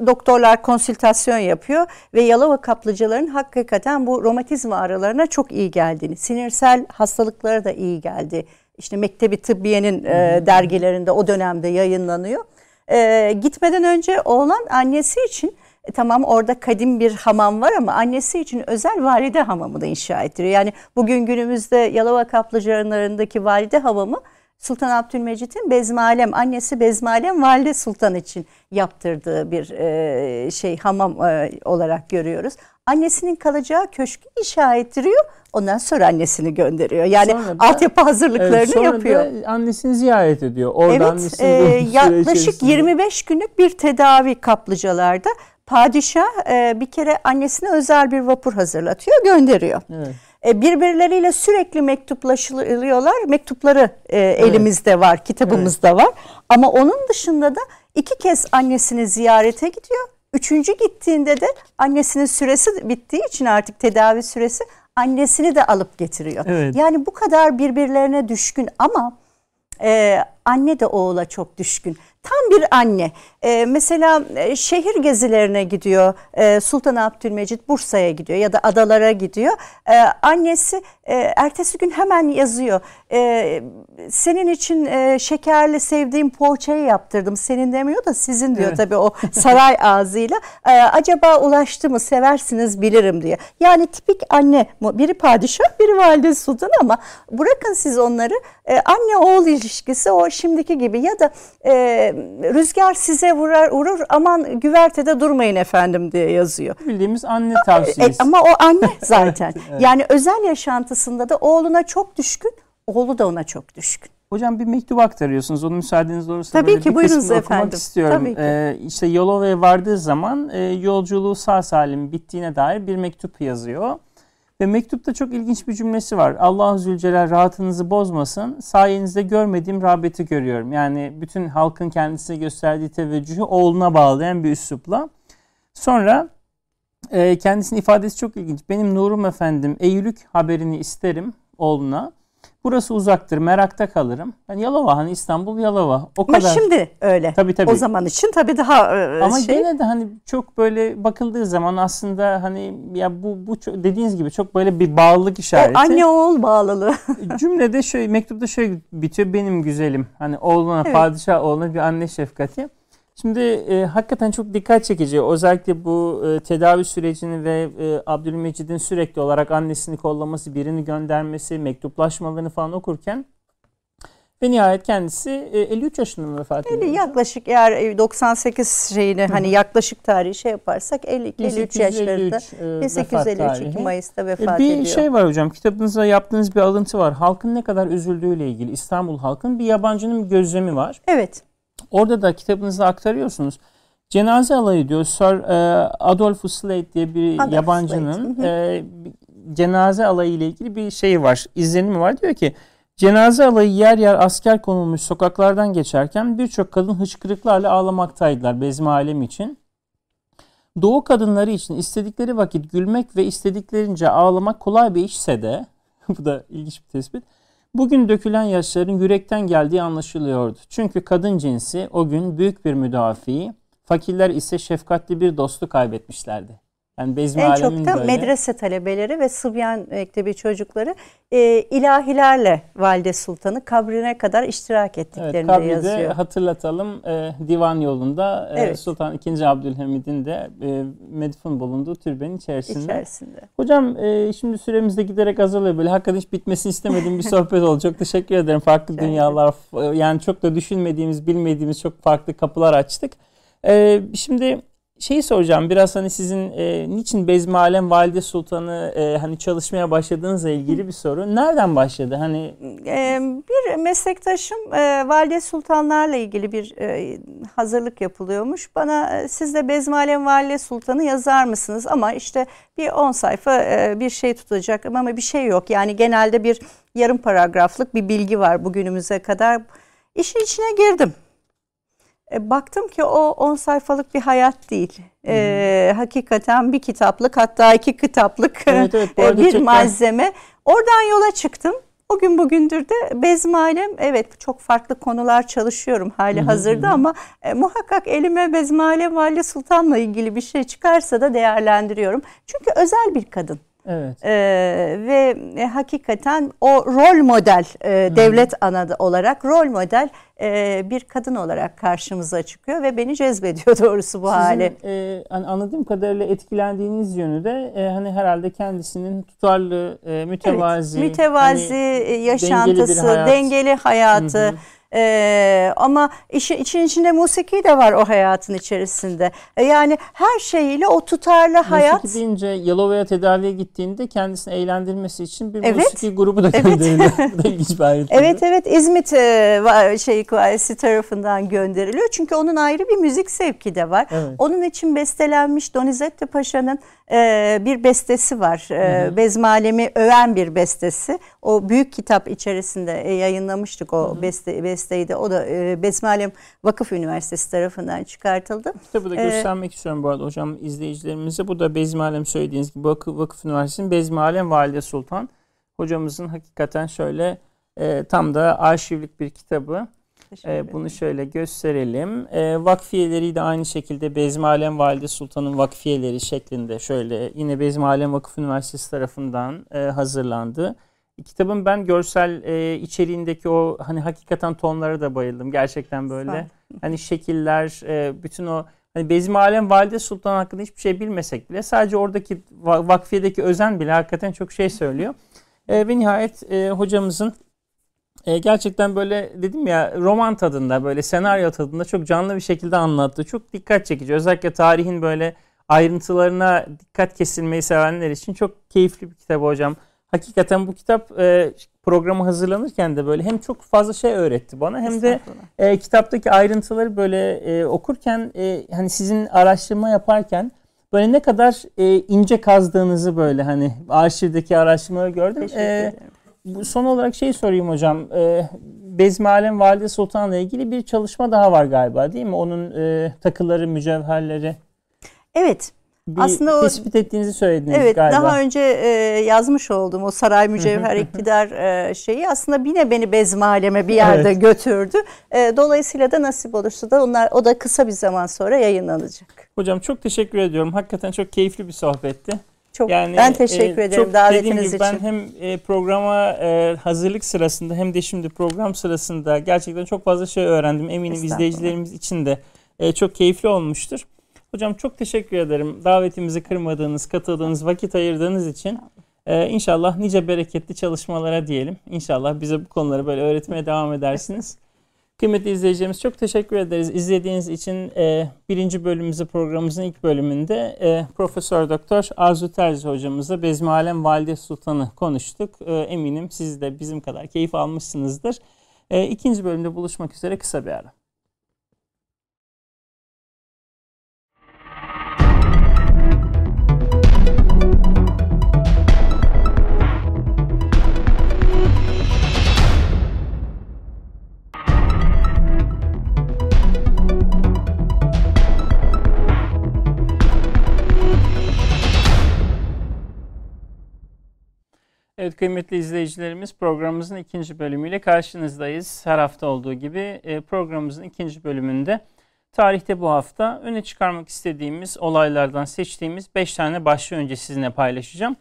doktorlar konsültasyon yapıyor ve Yalova kaplıcaların hakikaten bu romatizma ağrılarına çok iyi geldiğini, sinirsel hastalıklara da iyi geldi. İşte Mektebi Tıbbiye'nin e, dergilerinde o dönemde yayınlanıyor. E, gitmeden önce oğlan annesi için tamam orada kadim bir hamam var ama annesi için özel valide hamamı da inşa ettiriyor. Yani bugün günümüzde Yalova kaplıcalarındaki valide hamamı Sultan Abdülmecit'in Bezmalem, annesi Bezmalem Valide Sultan için yaptırdığı bir e, şey hamam e, olarak görüyoruz. Annesinin kalacağı köşkü inşa ettiriyor. Ondan sonra annesini gönderiyor. Yani da, altyapı hazırlıklarını evet, sonra yapıyor. Da annesini ziyaret ediyor. Orada evet, e, yaklaşık 25 günlük bir tedavi kaplıcalarda padişah e, bir kere annesine özel bir vapur hazırlatıyor, gönderiyor. Evet. E, birbirleriyle sürekli mektuplaşılıyorlar. Mektupları e, elimizde evet. var, kitabımızda evet. var. Ama onun dışında da iki kez annesini ziyarete gidiyor. Üçüncü gittiğinde de annesinin süresi bittiği için artık tedavi süresi annesini de alıp getiriyor. Evet. Yani bu kadar birbirlerine düşkün ama e, anne de oğula çok düşkün. Tam bir anne. Ee, mesela e, şehir gezilerine gidiyor. Ee, Sultan Abdülmecit Bursa'ya gidiyor ya da adalara gidiyor. Ee, annesi e, ertesi gün hemen yazıyor. Ee, senin için e, şekerli sevdiğim poğaçayı yaptırdım. Senin demiyor da sizin diyor evet. tabii o <laughs> saray ağzıyla. Ee, acaba ulaştı mı seversiniz bilirim diye. Yani tipik anne. Biri padişah biri valide sultan ama bırakın siz onları. E, anne oğul ilişkisi o şimdiki gibi ya da e, rüzgar size vurar vurur aman güvertede durmayın efendim diye yazıyor. Bildiğimiz anne tavsiyesi. E, ama o anne <laughs> zaten. evet. Yani özel yaşantısında da oğluna çok düşkün, oğlu da ona çok düşkün. Hocam bir mektup aktarıyorsunuz. Onu müsaadeniz olursa Tabii ki, bir buyurunuz kısmını efendim. okumak istiyorum. Tabii ki. Ee, işte Yolova'ya vardığı zaman e, yolculuğu sağ salim bittiğine dair bir mektup yazıyor. Ve mektupta çok ilginç bir cümlesi var. Allah Zülcelal rahatınızı bozmasın. Sayenizde görmediğim rağbeti görüyorum. Yani bütün halkın kendisine gösterdiği teveccühü oğluna bağlayan bir üslupla. Sonra e, kendisinin ifadesi çok ilginç. Benim Nurum efendim Eylülük haberini isterim oğluna. Burası uzaktır, merakta kalırım. Yani Yalova hani İstanbul Yalova. O Ama kadar. şimdi öyle. Tabii tabii. O zaman için tabii daha e, Ama şey. gene de hani çok böyle bakıldığı zaman aslında hani ya bu bu dediğiniz gibi çok böyle bir bağlılık işareti. O anne oğul bağlılığı. Cümlede şöyle mektupta şöyle bitiyor. Benim güzelim. Hani oğluna evet. padişah oğluna bir anne şefkati. Şimdi e, hakikaten çok dikkat çekici. Özellikle bu e, tedavi sürecini ve e, Abdülmecid'in sürekli olarak annesini kollaması, birini göndermesi, mektuplaşmalarını falan okurken ve nihayet kendisi e, 53 yaşında mı vefat ediyor? Yaklaşık eğer 98 şeyini Hı. hani yaklaşık tarihi şey yaparsak 52 53 yaşlarında 1853 2 Mayıs'ta vefat e, bir ediyor. Bir şey var hocam kitabınızda yaptığınız bir alıntı var. Halkın ne kadar üzüldüğüyle ilgili İstanbul halkın bir yabancının bir gözlemi var. Evet. Orada da kitabınızda aktarıyorsunuz. Cenaze alayı diyor Sir e, Adolphus Slade diye bir Adolf yabancının e, cenaze alayı ile ilgili bir şey var, izlenimi var. Diyor ki cenaze alayı yer yer asker konulmuş sokaklardan geçerken birçok kadın hıçkırıklarla ağlamaktaydılar bezmi alem için. Doğu kadınları için istedikleri vakit gülmek ve istediklerince ağlamak kolay bir işse de <laughs> bu da ilginç bir tespit Bugün dökülen yaşların yürekten geldiği anlaşılıyordu. Çünkü kadın cinsi o gün büyük bir müdafiyi, fakirler ise şefkatli bir dostu kaybetmişlerdi. Yani Bezmi en çok da böyle. medrese talebeleri ve Sıbyan Mektebi çocukları e, ilahilerle Valide Sultan'ı kabrine kadar iştirak ettiklerini evet, yazıyor. hatırlatalım e, divan yolunda e, evet. Sultan II. Abdülhamid'in de e, medfun bulunduğu türbenin içerisinde. içerisinde. Hocam e, şimdi süremiz de giderek azalıyor. Böyle hakikaten hiç bitmesini istemediğim bir sohbet oldu. Çok teşekkür ederim. Farklı dünyalar yani çok da düşünmediğimiz, bilmediğimiz çok farklı kapılar açtık. E, şimdi şeyi soracağım biraz hani sizin e, niçin Bezmi Valide Sultan'ı e, hani çalışmaya başladığınızla ilgili bir soru. Nereden başladı? Hani e, bir meslektaşım e, Valide Sultanlarla ilgili bir e, hazırlık yapılıyormuş. Bana e, siz de Bezmi Valide Sultan'ı yazar mısınız? Ama işte bir 10 sayfa e, bir şey tutacak ama bir şey yok. Yani genelde bir yarım paragraflık bir bilgi var bugünümüze kadar. İşin içine girdim. E, baktım ki o 10 sayfalık bir hayat değil. E, hakikaten bir kitaplık hatta iki kitaplık evet, evet, bir gerçekten... malzeme. Oradan yola çıktım. O gün bugündür de bezmalem evet çok farklı konular çalışıyorum hali hazırda ama e, muhakkak elime bezmalem Valide Sultan'la ilgili bir şey çıkarsa da değerlendiriyorum. Çünkü özel bir kadın. Evet. Ee, ve e, hakikaten o rol model e, devlet anadı olarak rol model e, bir kadın olarak karşımıza çıkıyor ve beni cezbediyor <laughs> doğrusu bu Sizin, hale. E, hani anladığım kadarıyla etkilendiğiniz yönü de e, hani herhalde kendisinin tutarlı, e, mütevazi, evet, mütevazi hani, yaşantısı, dengeli, hayat. dengeli hayatı. Hı hı ee, ama işin, için içinde musiki de var o hayatın içerisinde. Ee, yani her şeyiyle o tutarlı musiki hayat. Musiki deyince Yalova'ya tedaviye gittiğinde kendisini eğlendirmesi için bir evet. musiki grubu da gönderiliyor. Evet. <laughs> Evet evet İzmit e, şey kuayesi tarafından gönderiliyor. Çünkü onun ayrı bir müzik sevki de var. Evet. Onun için bestelenmiş Donizetti Paşa'nın e, bir bestesi var. E, Bezmalemi öven bir bestesi. O büyük kitap içerisinde e, yayınlamıştık o hı hı. beste de. O da e, Bezmalem Vakıf Üniversitesi tarafından çıkartıldı. Kitabı da göstermek ee, istiyorum bu arada hocam izleyicilerimize. Bu da Bezmalem söylediğiniz gibi Vakıf, Vakıf Üniversitesi'nin Bezmalem Valide Sultan. Hocamızın hakikaten şöyle e, tam da arşivlik bir kitabı. E, bunu şöyle gösterelim. E, vakfiyeleri de aynı şekilde Bezmi Alem Valide Sultan'ın vakfiyeleri şeklinde şöyle yine Bezmi Alem Vakıf Üniversitesi tarafından e, hazırlandı. Kitabın ben görsel e, içeriğindeki o hani hakikaten tonlara da bayıldım. Gerçekten böyle. Hani şekiller, e, bütün o hani Bezmi Alem Valide Sultan hakkında hiçbir şey bilmesek bile sadece oradaki vakfiyedeki özen bile hakikaten çok şey söylüyor. E, ve nihayet e, hocamızın e, gerçekten böyle dedim ya roman tadında böyle senaryo tadında çok canlı bir şekilde anlattı. Çok dikkat çekici. Özellikle tarihin böyle ayrıntılarına dikkat kesilmeyi sevenler için çok keyifli bir kitap hocam. Hakikaten bu kitap e, programı hazırlanırken de böyle hem çok fazla şey öğretti bana hem de e, kitaptaki ayrıntıları böyle e, okurken e, hani sizin araştırma yaparken böyle ne kadar e, ince kazdığınızı böyle hani arşivdeki araştırmaları gördüm. Teşekkür e, ederim son olarak şey sorayım hocam. E, Bezmi Alem Valide Sultan'la ilgili bir çalışma daha var galiba değil mi? Onun e, takıları, mücevherleri. Evet. Bir Aslında o, tespit ettiğinizi söylediniz evet, galiba. Daha önce e, yazmış olduğum o saray mücevher <laughs> iktidar e, şeyi aslında yine beni Bezmi Alem'e bir yerde evet. götürdü. E, dolayısıyla da nasip olursa da onlar o da kısa bir zaman sonra yayınlanacak. Hocam çok teşekkür ediyorum. Hakikaten çok keyifli bir sohbetti. Çok yani, ben teşekkür e, ederim çok davetiniz gibi, için. Ben hem e, programa e, hazırlık sırasında hem de şimdi program sırasında gerçekten çok fazla şey öğrendim. Eminim izleyicilerimiz için de e, çok keyifli olmuştur. Hocam çok teşekkür ederim. Davetimizi kırmadığınız, katıldığınız, vakit ayırdığınız için. Ee, inşallah nice bereketli çalışmalara diyelim. İnşallah bize bu konuları böyle öğretmeye devam edersiniz. Kıymetli izleyicilerimiz çok teşekkür ederiz. İzlediğiniz için e, birinci bölümümüzü programımızın ilk bölümünde e, Profesör Doktor Arzu Terzi hocamızla Bezmi Alem Valide Sultan'ı konuştuk. E, eminim siz de bizim kadar keyif almışsınızdır. E, ikinci bölümde buluşmak üzere kısa bir ara. Evet kıymetli izleyicilerimiz programımızın ikinci bölümüyle karşınızdayız. Her hafta olduğu gibi e, programımızın ikinci bölümünde tarihte bu hafta öne çıkarmak istediğimiz olaylardan seçtiğimiz 5 tane başlığı önce sizinle paylaşacağım.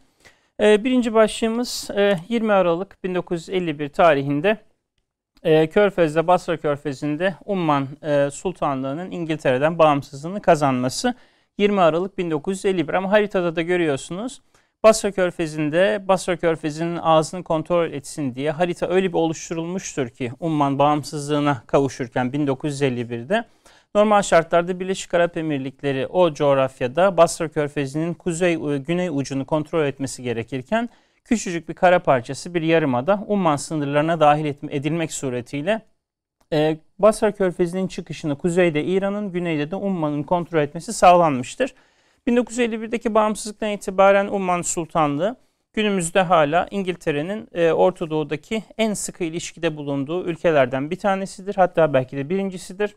E, birinci başlığımız 20 e, Aralık 1951 tarihinde Körfez'de Basra Körfezi'nde Umman Sultanlığı'nın İngiltere'den bağımsızlığını kazanması 20 Aralık 1951 ama haritada da görüyorsunuz Basra Körfezi'nde Basra Körfezi'nin ağzını kontrol etsin diye harita öyle bir oluşturulmuştur ki Umman bağımsızlığına kavuşurken 1951'de. Normal şartlarda Birleşik Arap Emirlikleri o coğrafyada Basra Körfezi'nin kuzey güney ucunu kontrol etmesi gerekirken küçücük bir kara parçası bir yarımada Umman sınırlarına dahil edilmek suretiyle e, Basra Körfezi'nin çıkışını kuzeyde İran'ın, güneyde de Umman'ın kontrol etmesi sağlanmıştır. 1951'deki bağımsızlıktan itibaren Umman Sultanlığı günümüzde hala İngiltere'nin e, Orta Doğu'daki en sıkı ilişkide bulunduğu ülkelerden bir tanesidir. Hatta belki de birincisidir.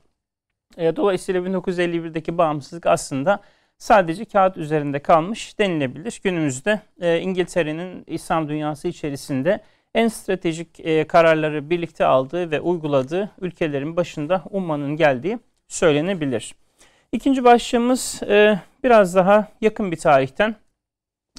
E, dolayısıyla 1951'deki bağımsızlık aslında sadece kağıt üzerinde kalmış denilebilir. Günümüzde e, İngiltere'nin İslam dünyası içerisinde en stratejik e, kararları birlikte aldığı ve uyguladığı ülkelerin başında Umman'ın geldiği söylenebilir. İkinci başlığımız e, biraz daha yakın bir tarihten.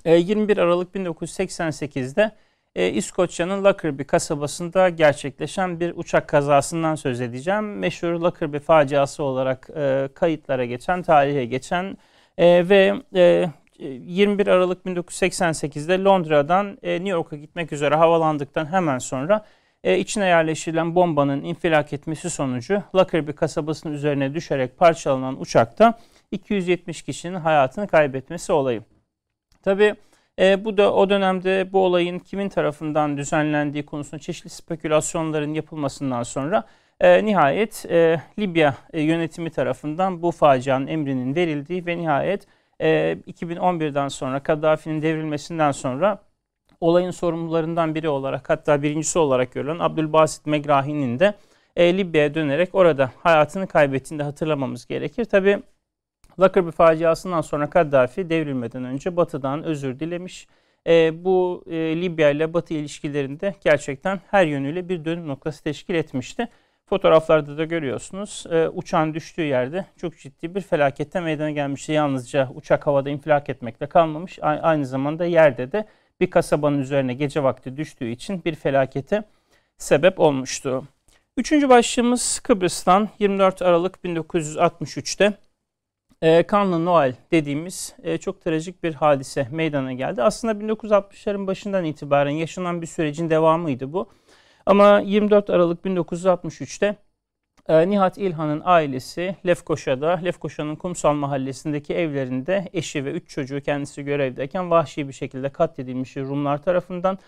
E, 21 Aralık 1988'de e, İskoçya'nın Lockerbie kasabasında gerçekleşen bir uçak kazasından söz edeceğim. Meşhur Lockerbie faciası olarak e, kayıtlara geçen, tarihe geçen e, ve e, 21 Aralık 1988'de Londra'dan e, New York'a gitmek üzere havalandıktan hemen sonra e, içine yerleştirilen bombanın infilak etmesi sonucu Lockerbie kasabasının üzerine düşerek parçalanan uçakta 270 kişinin hayatını kaybetmesi olayı. Tabi e, bu da o dönemde bu olayın kimin tarafından düzenlendiği konusunda çeşitli spekülasyonların yapılmasından sonra e, nihayet e, Libya e, yönetimi tarafından bu facianın emrinin verildiği ve nihayet e, 2011'den sonra Kaddafi'nin devrilmesinden sonra olayın sorumlularından biri olarak hatta birincisi olarak görülen Abdülbasit Megrahi'nin de e, Libya'ya dönerek orada hayatını kaybettiğini de hatırlamamız gerekir. Tabi Lockerbie faciasından sonra Kaddafi devrilmeden önce Batı'dan özür dilemiş. E, bu e, Libya ile Batı ilişkilerinde gerçekten her yönüyle bir dönüm noktası teşkil etmişti. Fotoğraflarda da görüyorsunuz e, uçağın düştüğü yerde çok ciddi bir felakette meydana gelmişti. Yalnızca uçak havada infilak etmekle kalmamış aynı zamanda yerde de bir kasabanın üzerine gece vakti düştüğü için bir felakete sebep olmuştu. Üçüncü başlığımız Kıbrıs'tan 24 Aralık 1963'te e, Kanlı Noel dediğimiz e, çok trajik bir hadise meydana geldi. Aslında 1960'ların başından itibaren yaşanan bir sürecin devamıydı bu. Ama 24 Aralık 1963'te e, Nihat İlhan'ın ailesi Lefkoşa'da, Lefkoşa'nın Kumsal mahallesindeki evlerinde eşi ve üç çocuğu kendisi görevdeyken vahşi bir şekilde katledilmiş Rumlar tarafından.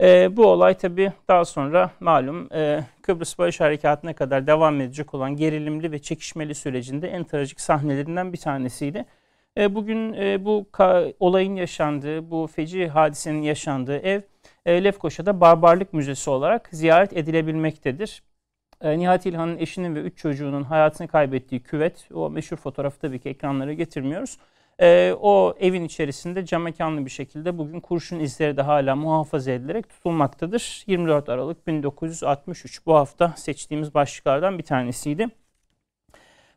E, bu olay tabi daha sonra malum e, Kıbrıs Barış Harekatı'na kadar devam edecek olan gerilimli ve çekişmeli sürecinde en trajik sahnelerinden bir tanesiydi. E, bugün e, bu olayın yaşandığı, bu feci hadisenin yaşandığı ev e, Lefkoşa'da Barbarlık Müzesi olarak ziyaret edilebilmektedir. E, Nihat İlhan'ın eşinin ve üç çocuğunun hayatını kaybettiği küvet, o meşhur fotoğrafı tabii ki ekranlara getirmiyoruz. E, o evin içerisinde cam mekanlı bir şekilde bugün kurşun izleri de hala muhafaza edilerek tutulmaktadır. 24 Aralık 1963 bu hafta seçtiğimiz başlıklardan bir tanesiydi.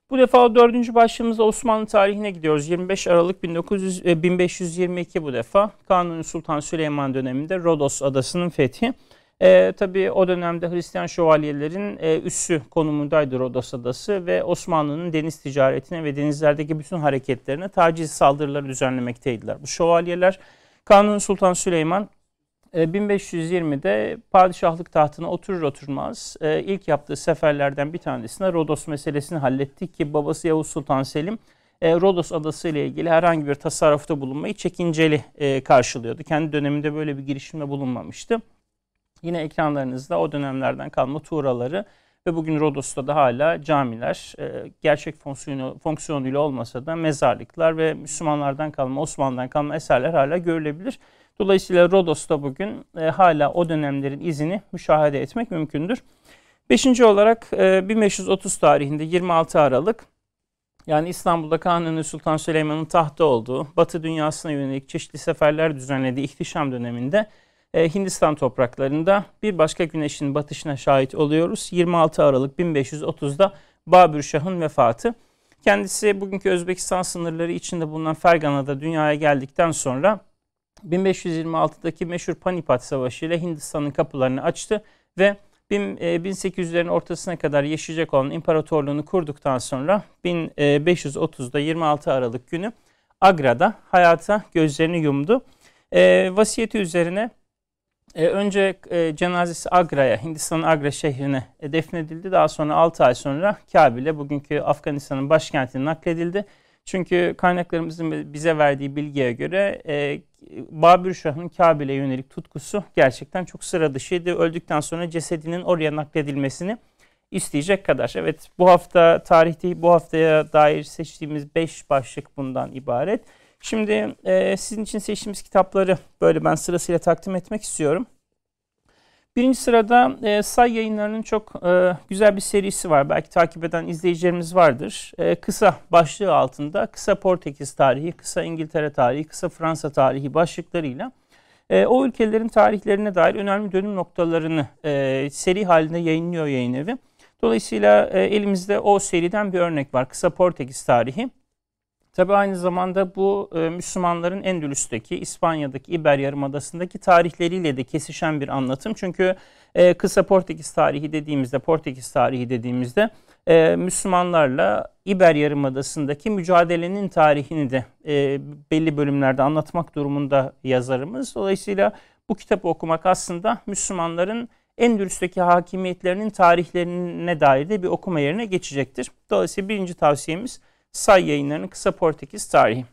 Bu defa dördüncü başlığımızda Osmanlı tarihine gidiyoruz. 25 Aralık 1900, 1522 bu defa Kanuni Sultan Süleyman döneminde Rodos adasının fethi. E, tabii o dönemde Hristiyan şövalyelerin e, üssü konumundaydı Rodos Adası ve Osmanlı'nın deniz ticaretine ve denizlerdeki bütün hareketlerine taciz saldırıları düzenlemekteydiler. Bu şövalyeler Kanuni Sultan Süleyman 1520'de e, padişahlık tahtına oturur oturmaz e, ilk yaptığı seferlerden bir tanesinde Rodos meselesini halletti ki babası Yavuz Sultan Selim e, Rodos adası ile ilgili herhangi bir tasarrufta bulunmayı çekinceli karşılıyordu. Kendi döneminde böyle bir girişimde bulunmamıştı. Yine ekranlarınızda o dönemlerden kalma tuğraları ve bugün Rodos'ta da hala camiler gerçek fonksiyonu, fonksiyonuyla olmasa da mezarlıklar ve Müslümanlardan kalma, Osmanlı'dan kalma eserler hala görülebilir. Dolayısıyla Rodos'ta bugün e, hala o dönemlerin izini müşahede etmek mümkündür. Beşinci olarak e, 1530 tarihinde 26 Aralık yani İstanbul'da Kanuni Sultan Süleyman'ın tahtta olduğu, Batı dünyasına yönelik çeşitli seferler düzenlediği ihtişam döneminde e, Hindistan topraklarında bir başka güneşin batışına şahit oluyoruz. 26 Aralık 1530'da Babür Şah'ın vefatı. Kendisi bugünkü Özbekistan sınırları içinde bulunan Fergana'da dünyaya geldikten sonra 1526'daki meşhur Panipat Savaşı ile Hindistan'ın kapılarını açtı ve 1800'lerin e, ortasına kadar yaşayacak olan imparatorluğunu kurduktan sonra 1530'da 26 Aralık günü Agra'da hayata gözlerini yumdu. E, vasiyeti üzerine E, önce e, cenazesi Agra'ya, Hindistan'ın Agra şehrine e, defnedildi. Daha sonra 6 ay sonra Kabil'e, bugünkü Afganistan'ın başkentine nakledildi. Çünkü kaynaklarımızın bize verdiği bilgiye göre e, Babür Şah'ın Kabil'e yönelik tutkusu gerçekten çok sıra dışıydı. Öldükten sonra cesedinin oraya nakledilmesini isteyecek kadar. Evet bu hafta tarihte bu haftaya dair seçtiğimiz 5 başlık bundan ibaret. Şimdi e, sizin için seçtiğimiz kitapları böyle ben sırasıyla takdim etmek istiyorum. Birinci sırada e, Say yayınlarının çok e, güzel bir serisi var. Belki takip eden izleyicilerimiz vardır. E, kısa başlığı altında kısa Portekiz tarihi, kısa İngiltere tarihi, kısa Fransa tarihi başlıklarıyla e, o ülkelerin tarihlerine dair önemli dönüm noktalarını e, seri halinde yayınlıyor yayın evi. Dolayısıyla e, elimizde o seriden bir örnek var. Kısa Portekiz tarihi. Tabi aynı zamanda bu e, Müslümanların Endülüs'teki, İspanya'daki, İber Yarımadası'ndaki tarihleriyle de kesişen bir anlatım. Çünkü e, kısa Portekiz tarihi dediğimizde, Portekiz tarihi dediğimizde e, Müslümanlarla İber Yarımadası'ndaki mücadelenin tarihini de e, belli bölümlerde anlatmak durumunda yazarımız. Dolayısıyla bu kitabı okumak aslında Müslümanların Endülüs'teki hakimiyetlerinin tarihlerine dair de bir okuma yerine geçecektir. Dolayısıyla birinci tavsiyemiz Say yayınlarının kısa Portekiz tarihi.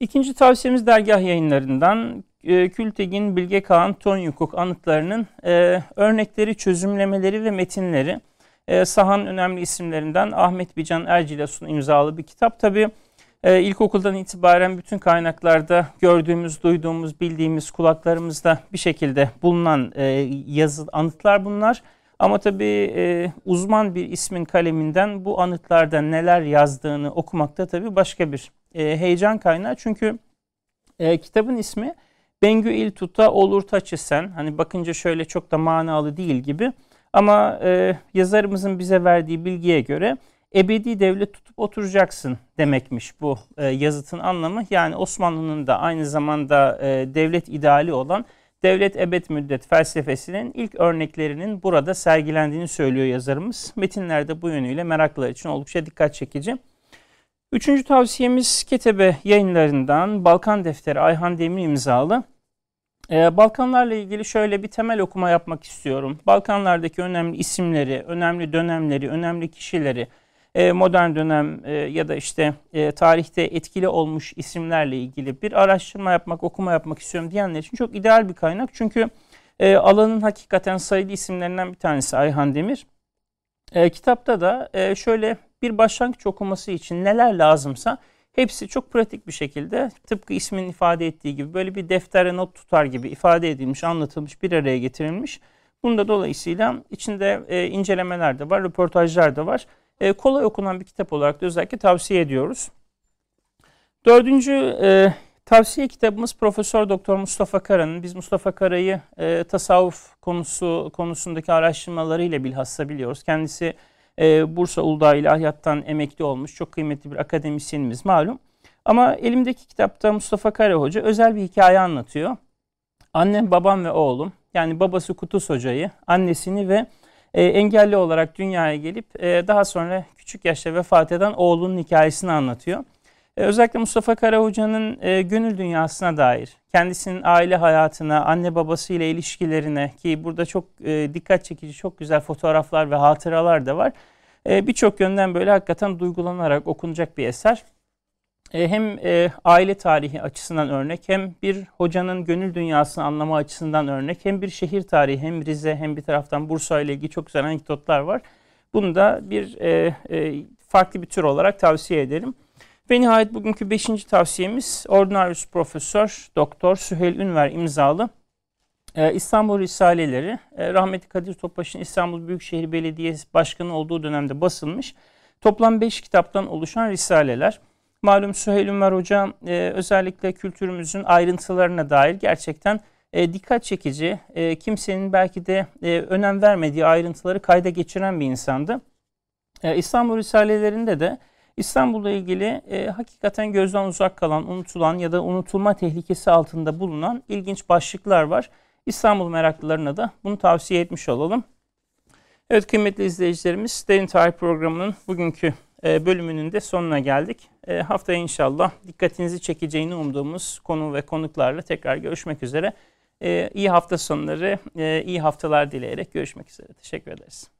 İkinci tavsiyemiz dergah yayınlarından e, Kültegin, Bilge Kağan, Ton anıtlarının e, örnekleri, çözümlemeleri ve metinleri. E, Sahan önemli isimlerinden Ahmet Bican Ercilas'ın imzalı bir kitap. Tabi e, ilkokuldan itibaren bütün kaynaklarda gördüğümüz, duyduğumuz, bildiğimiz, kulaklarımızda bir şekilde bulunan e, yazı, anıtlar bunlar. Ama tabii e, uzman bir ismin kaleminden bu anıtlarda neler yazdığını okumakta tabii başka bir e, heyecan kaynağı. Çünkü e, kitabın ismi Bengü il tuta olur taçı Hani bakınca şöyle çok da manalı değil gibi. Ama e, yazarımızın bize verdiği bilgiye göre ebedi devlet tutup oturacaksın demekmiş bu e, yazıtın anlamı. Yani Osmanlı'nın da aynı zamanda e, devlet ideali olan devlet ebed müddet felsefesinin ilk örneklerinin burada sergilendiğini söylüyor yazarımız. Metinlerde bu yönüyle meraklılar için oldukça dikkat çekici. Üçüncü tavsiyemiz Ketebe yayınlarından Balkan Defteri Ayhan Demir imzalı. Ee, Balkanlarla ilgili şöyle bir temel okuma yapmak istiyorum. Balkanlardaki önemli isimleri, önemli dönemleri, önemli kişileri, e, modern dönem e, ya da işte e, tarihte etkili olmuş isimlerle ilgili bir araştırma yapmak, okuma yapmak istiyorum diyenler için çok ideal bir kaynak. Çünkü alanın hakikaten sayılı isimlerinden bir tanesi Ayhan Demir. Kitapta da şöyle bir başlangıç okuması için neler lazımsa hepsi çok pratik bir şekilde tıpkı ismin ifade ettiği gibi böyle bir deftere not tutar gibi ifade edilmiş, anlatılmış, bir araya getirilmiş. Bunda dolayısıyla içinde incelemeler de var, röportajlar da var e, kolay okunan bir kitap olarak da özellikle tavsiye ediyoruz. Dördüncü e, tavsiye kitabımız Profesör Doktor Mustafa Kara'nın. Biz Mustafa Kara'yı e, tasavvuf konusu konusundaki araştırmalarıyla bilhassa biliyoruz. Kendisi e, Bursa Uludağ İlahiyat'tan emekli olmuş çok kıymetli bir akademisyenimiz malum. Ama elimdeki kitapta Mustafa Kara Hoca özel bir hikaye anlatıyor. Annem, babam ve oğlum yani babası Kutus Hoca'yı, annesini ve e, engelli olarak dünyaya gelip e, daha sonra küçük yaşta vefat eden oğlunun hikayesini anlatıyor. E, özellikle Mustafa Kara Hoca'nın gönül dünyasına dair, kendisinin aile hayatına, anne babasıyla ilişkilerine ki burada çok dikkat çekici, çok güzel fotoğraflar ve hatıralar da var. E, Birçok yönden böyle hakikaten duygulanarak okunacak bir eser. E, hem e, aile tarihi açısından örnek hem bir hocanın gönül dünyasını anlama açısından örnek hem bir şehir tarihi hem Rize hem bir taraftan Bursa ile ilgili çok güzel anekdotlar var. Bunu da bir e, farklı bir tür olarak tavsiye ederim. Ve nihayet bugünkü beşinci tavsiyemiz Ordinarius Profesör Doktor Süheyl Ünver imzalı İstanbul Risaleleri. Rahmetli Kadir Topbaş'ın İstanbul Büyükşehir Belediyesi Başkanı olduğu dönemde basılmış. Toplam beş kitaptan oluşan risaleler. Malum Süheyl Ünver Hoca e, özellikle kültürümüzün ayrıntılarına dair gerçekten e, dikkat çekici, e, kimsenin belki de e, önem vermediği ayrıntıları kayda geçiren bir insandı. E, İstanbul Risalelerinde de İstanbul'la ilgili e, hakikaten gözden uzak kalan, unutulan ya da unutulma tehlikesi altında bulunan ilginç başlıklar var. İstanbul meraklılarına da bunu tavsiye etmiş olalım. Evet kıymetli izleyicilerimiz Derin Tarih programının bugünkü bölümünün de sonuna geldik. E, haftaya inşallah dikkatinizi çekeceğini umduğumuz konu ve konuklarla tekrar görüşmek üzere. E, iyi hafta sonları, e, iyi haftalar dileyerek görüşmek üzere. Teşekkür ederiz.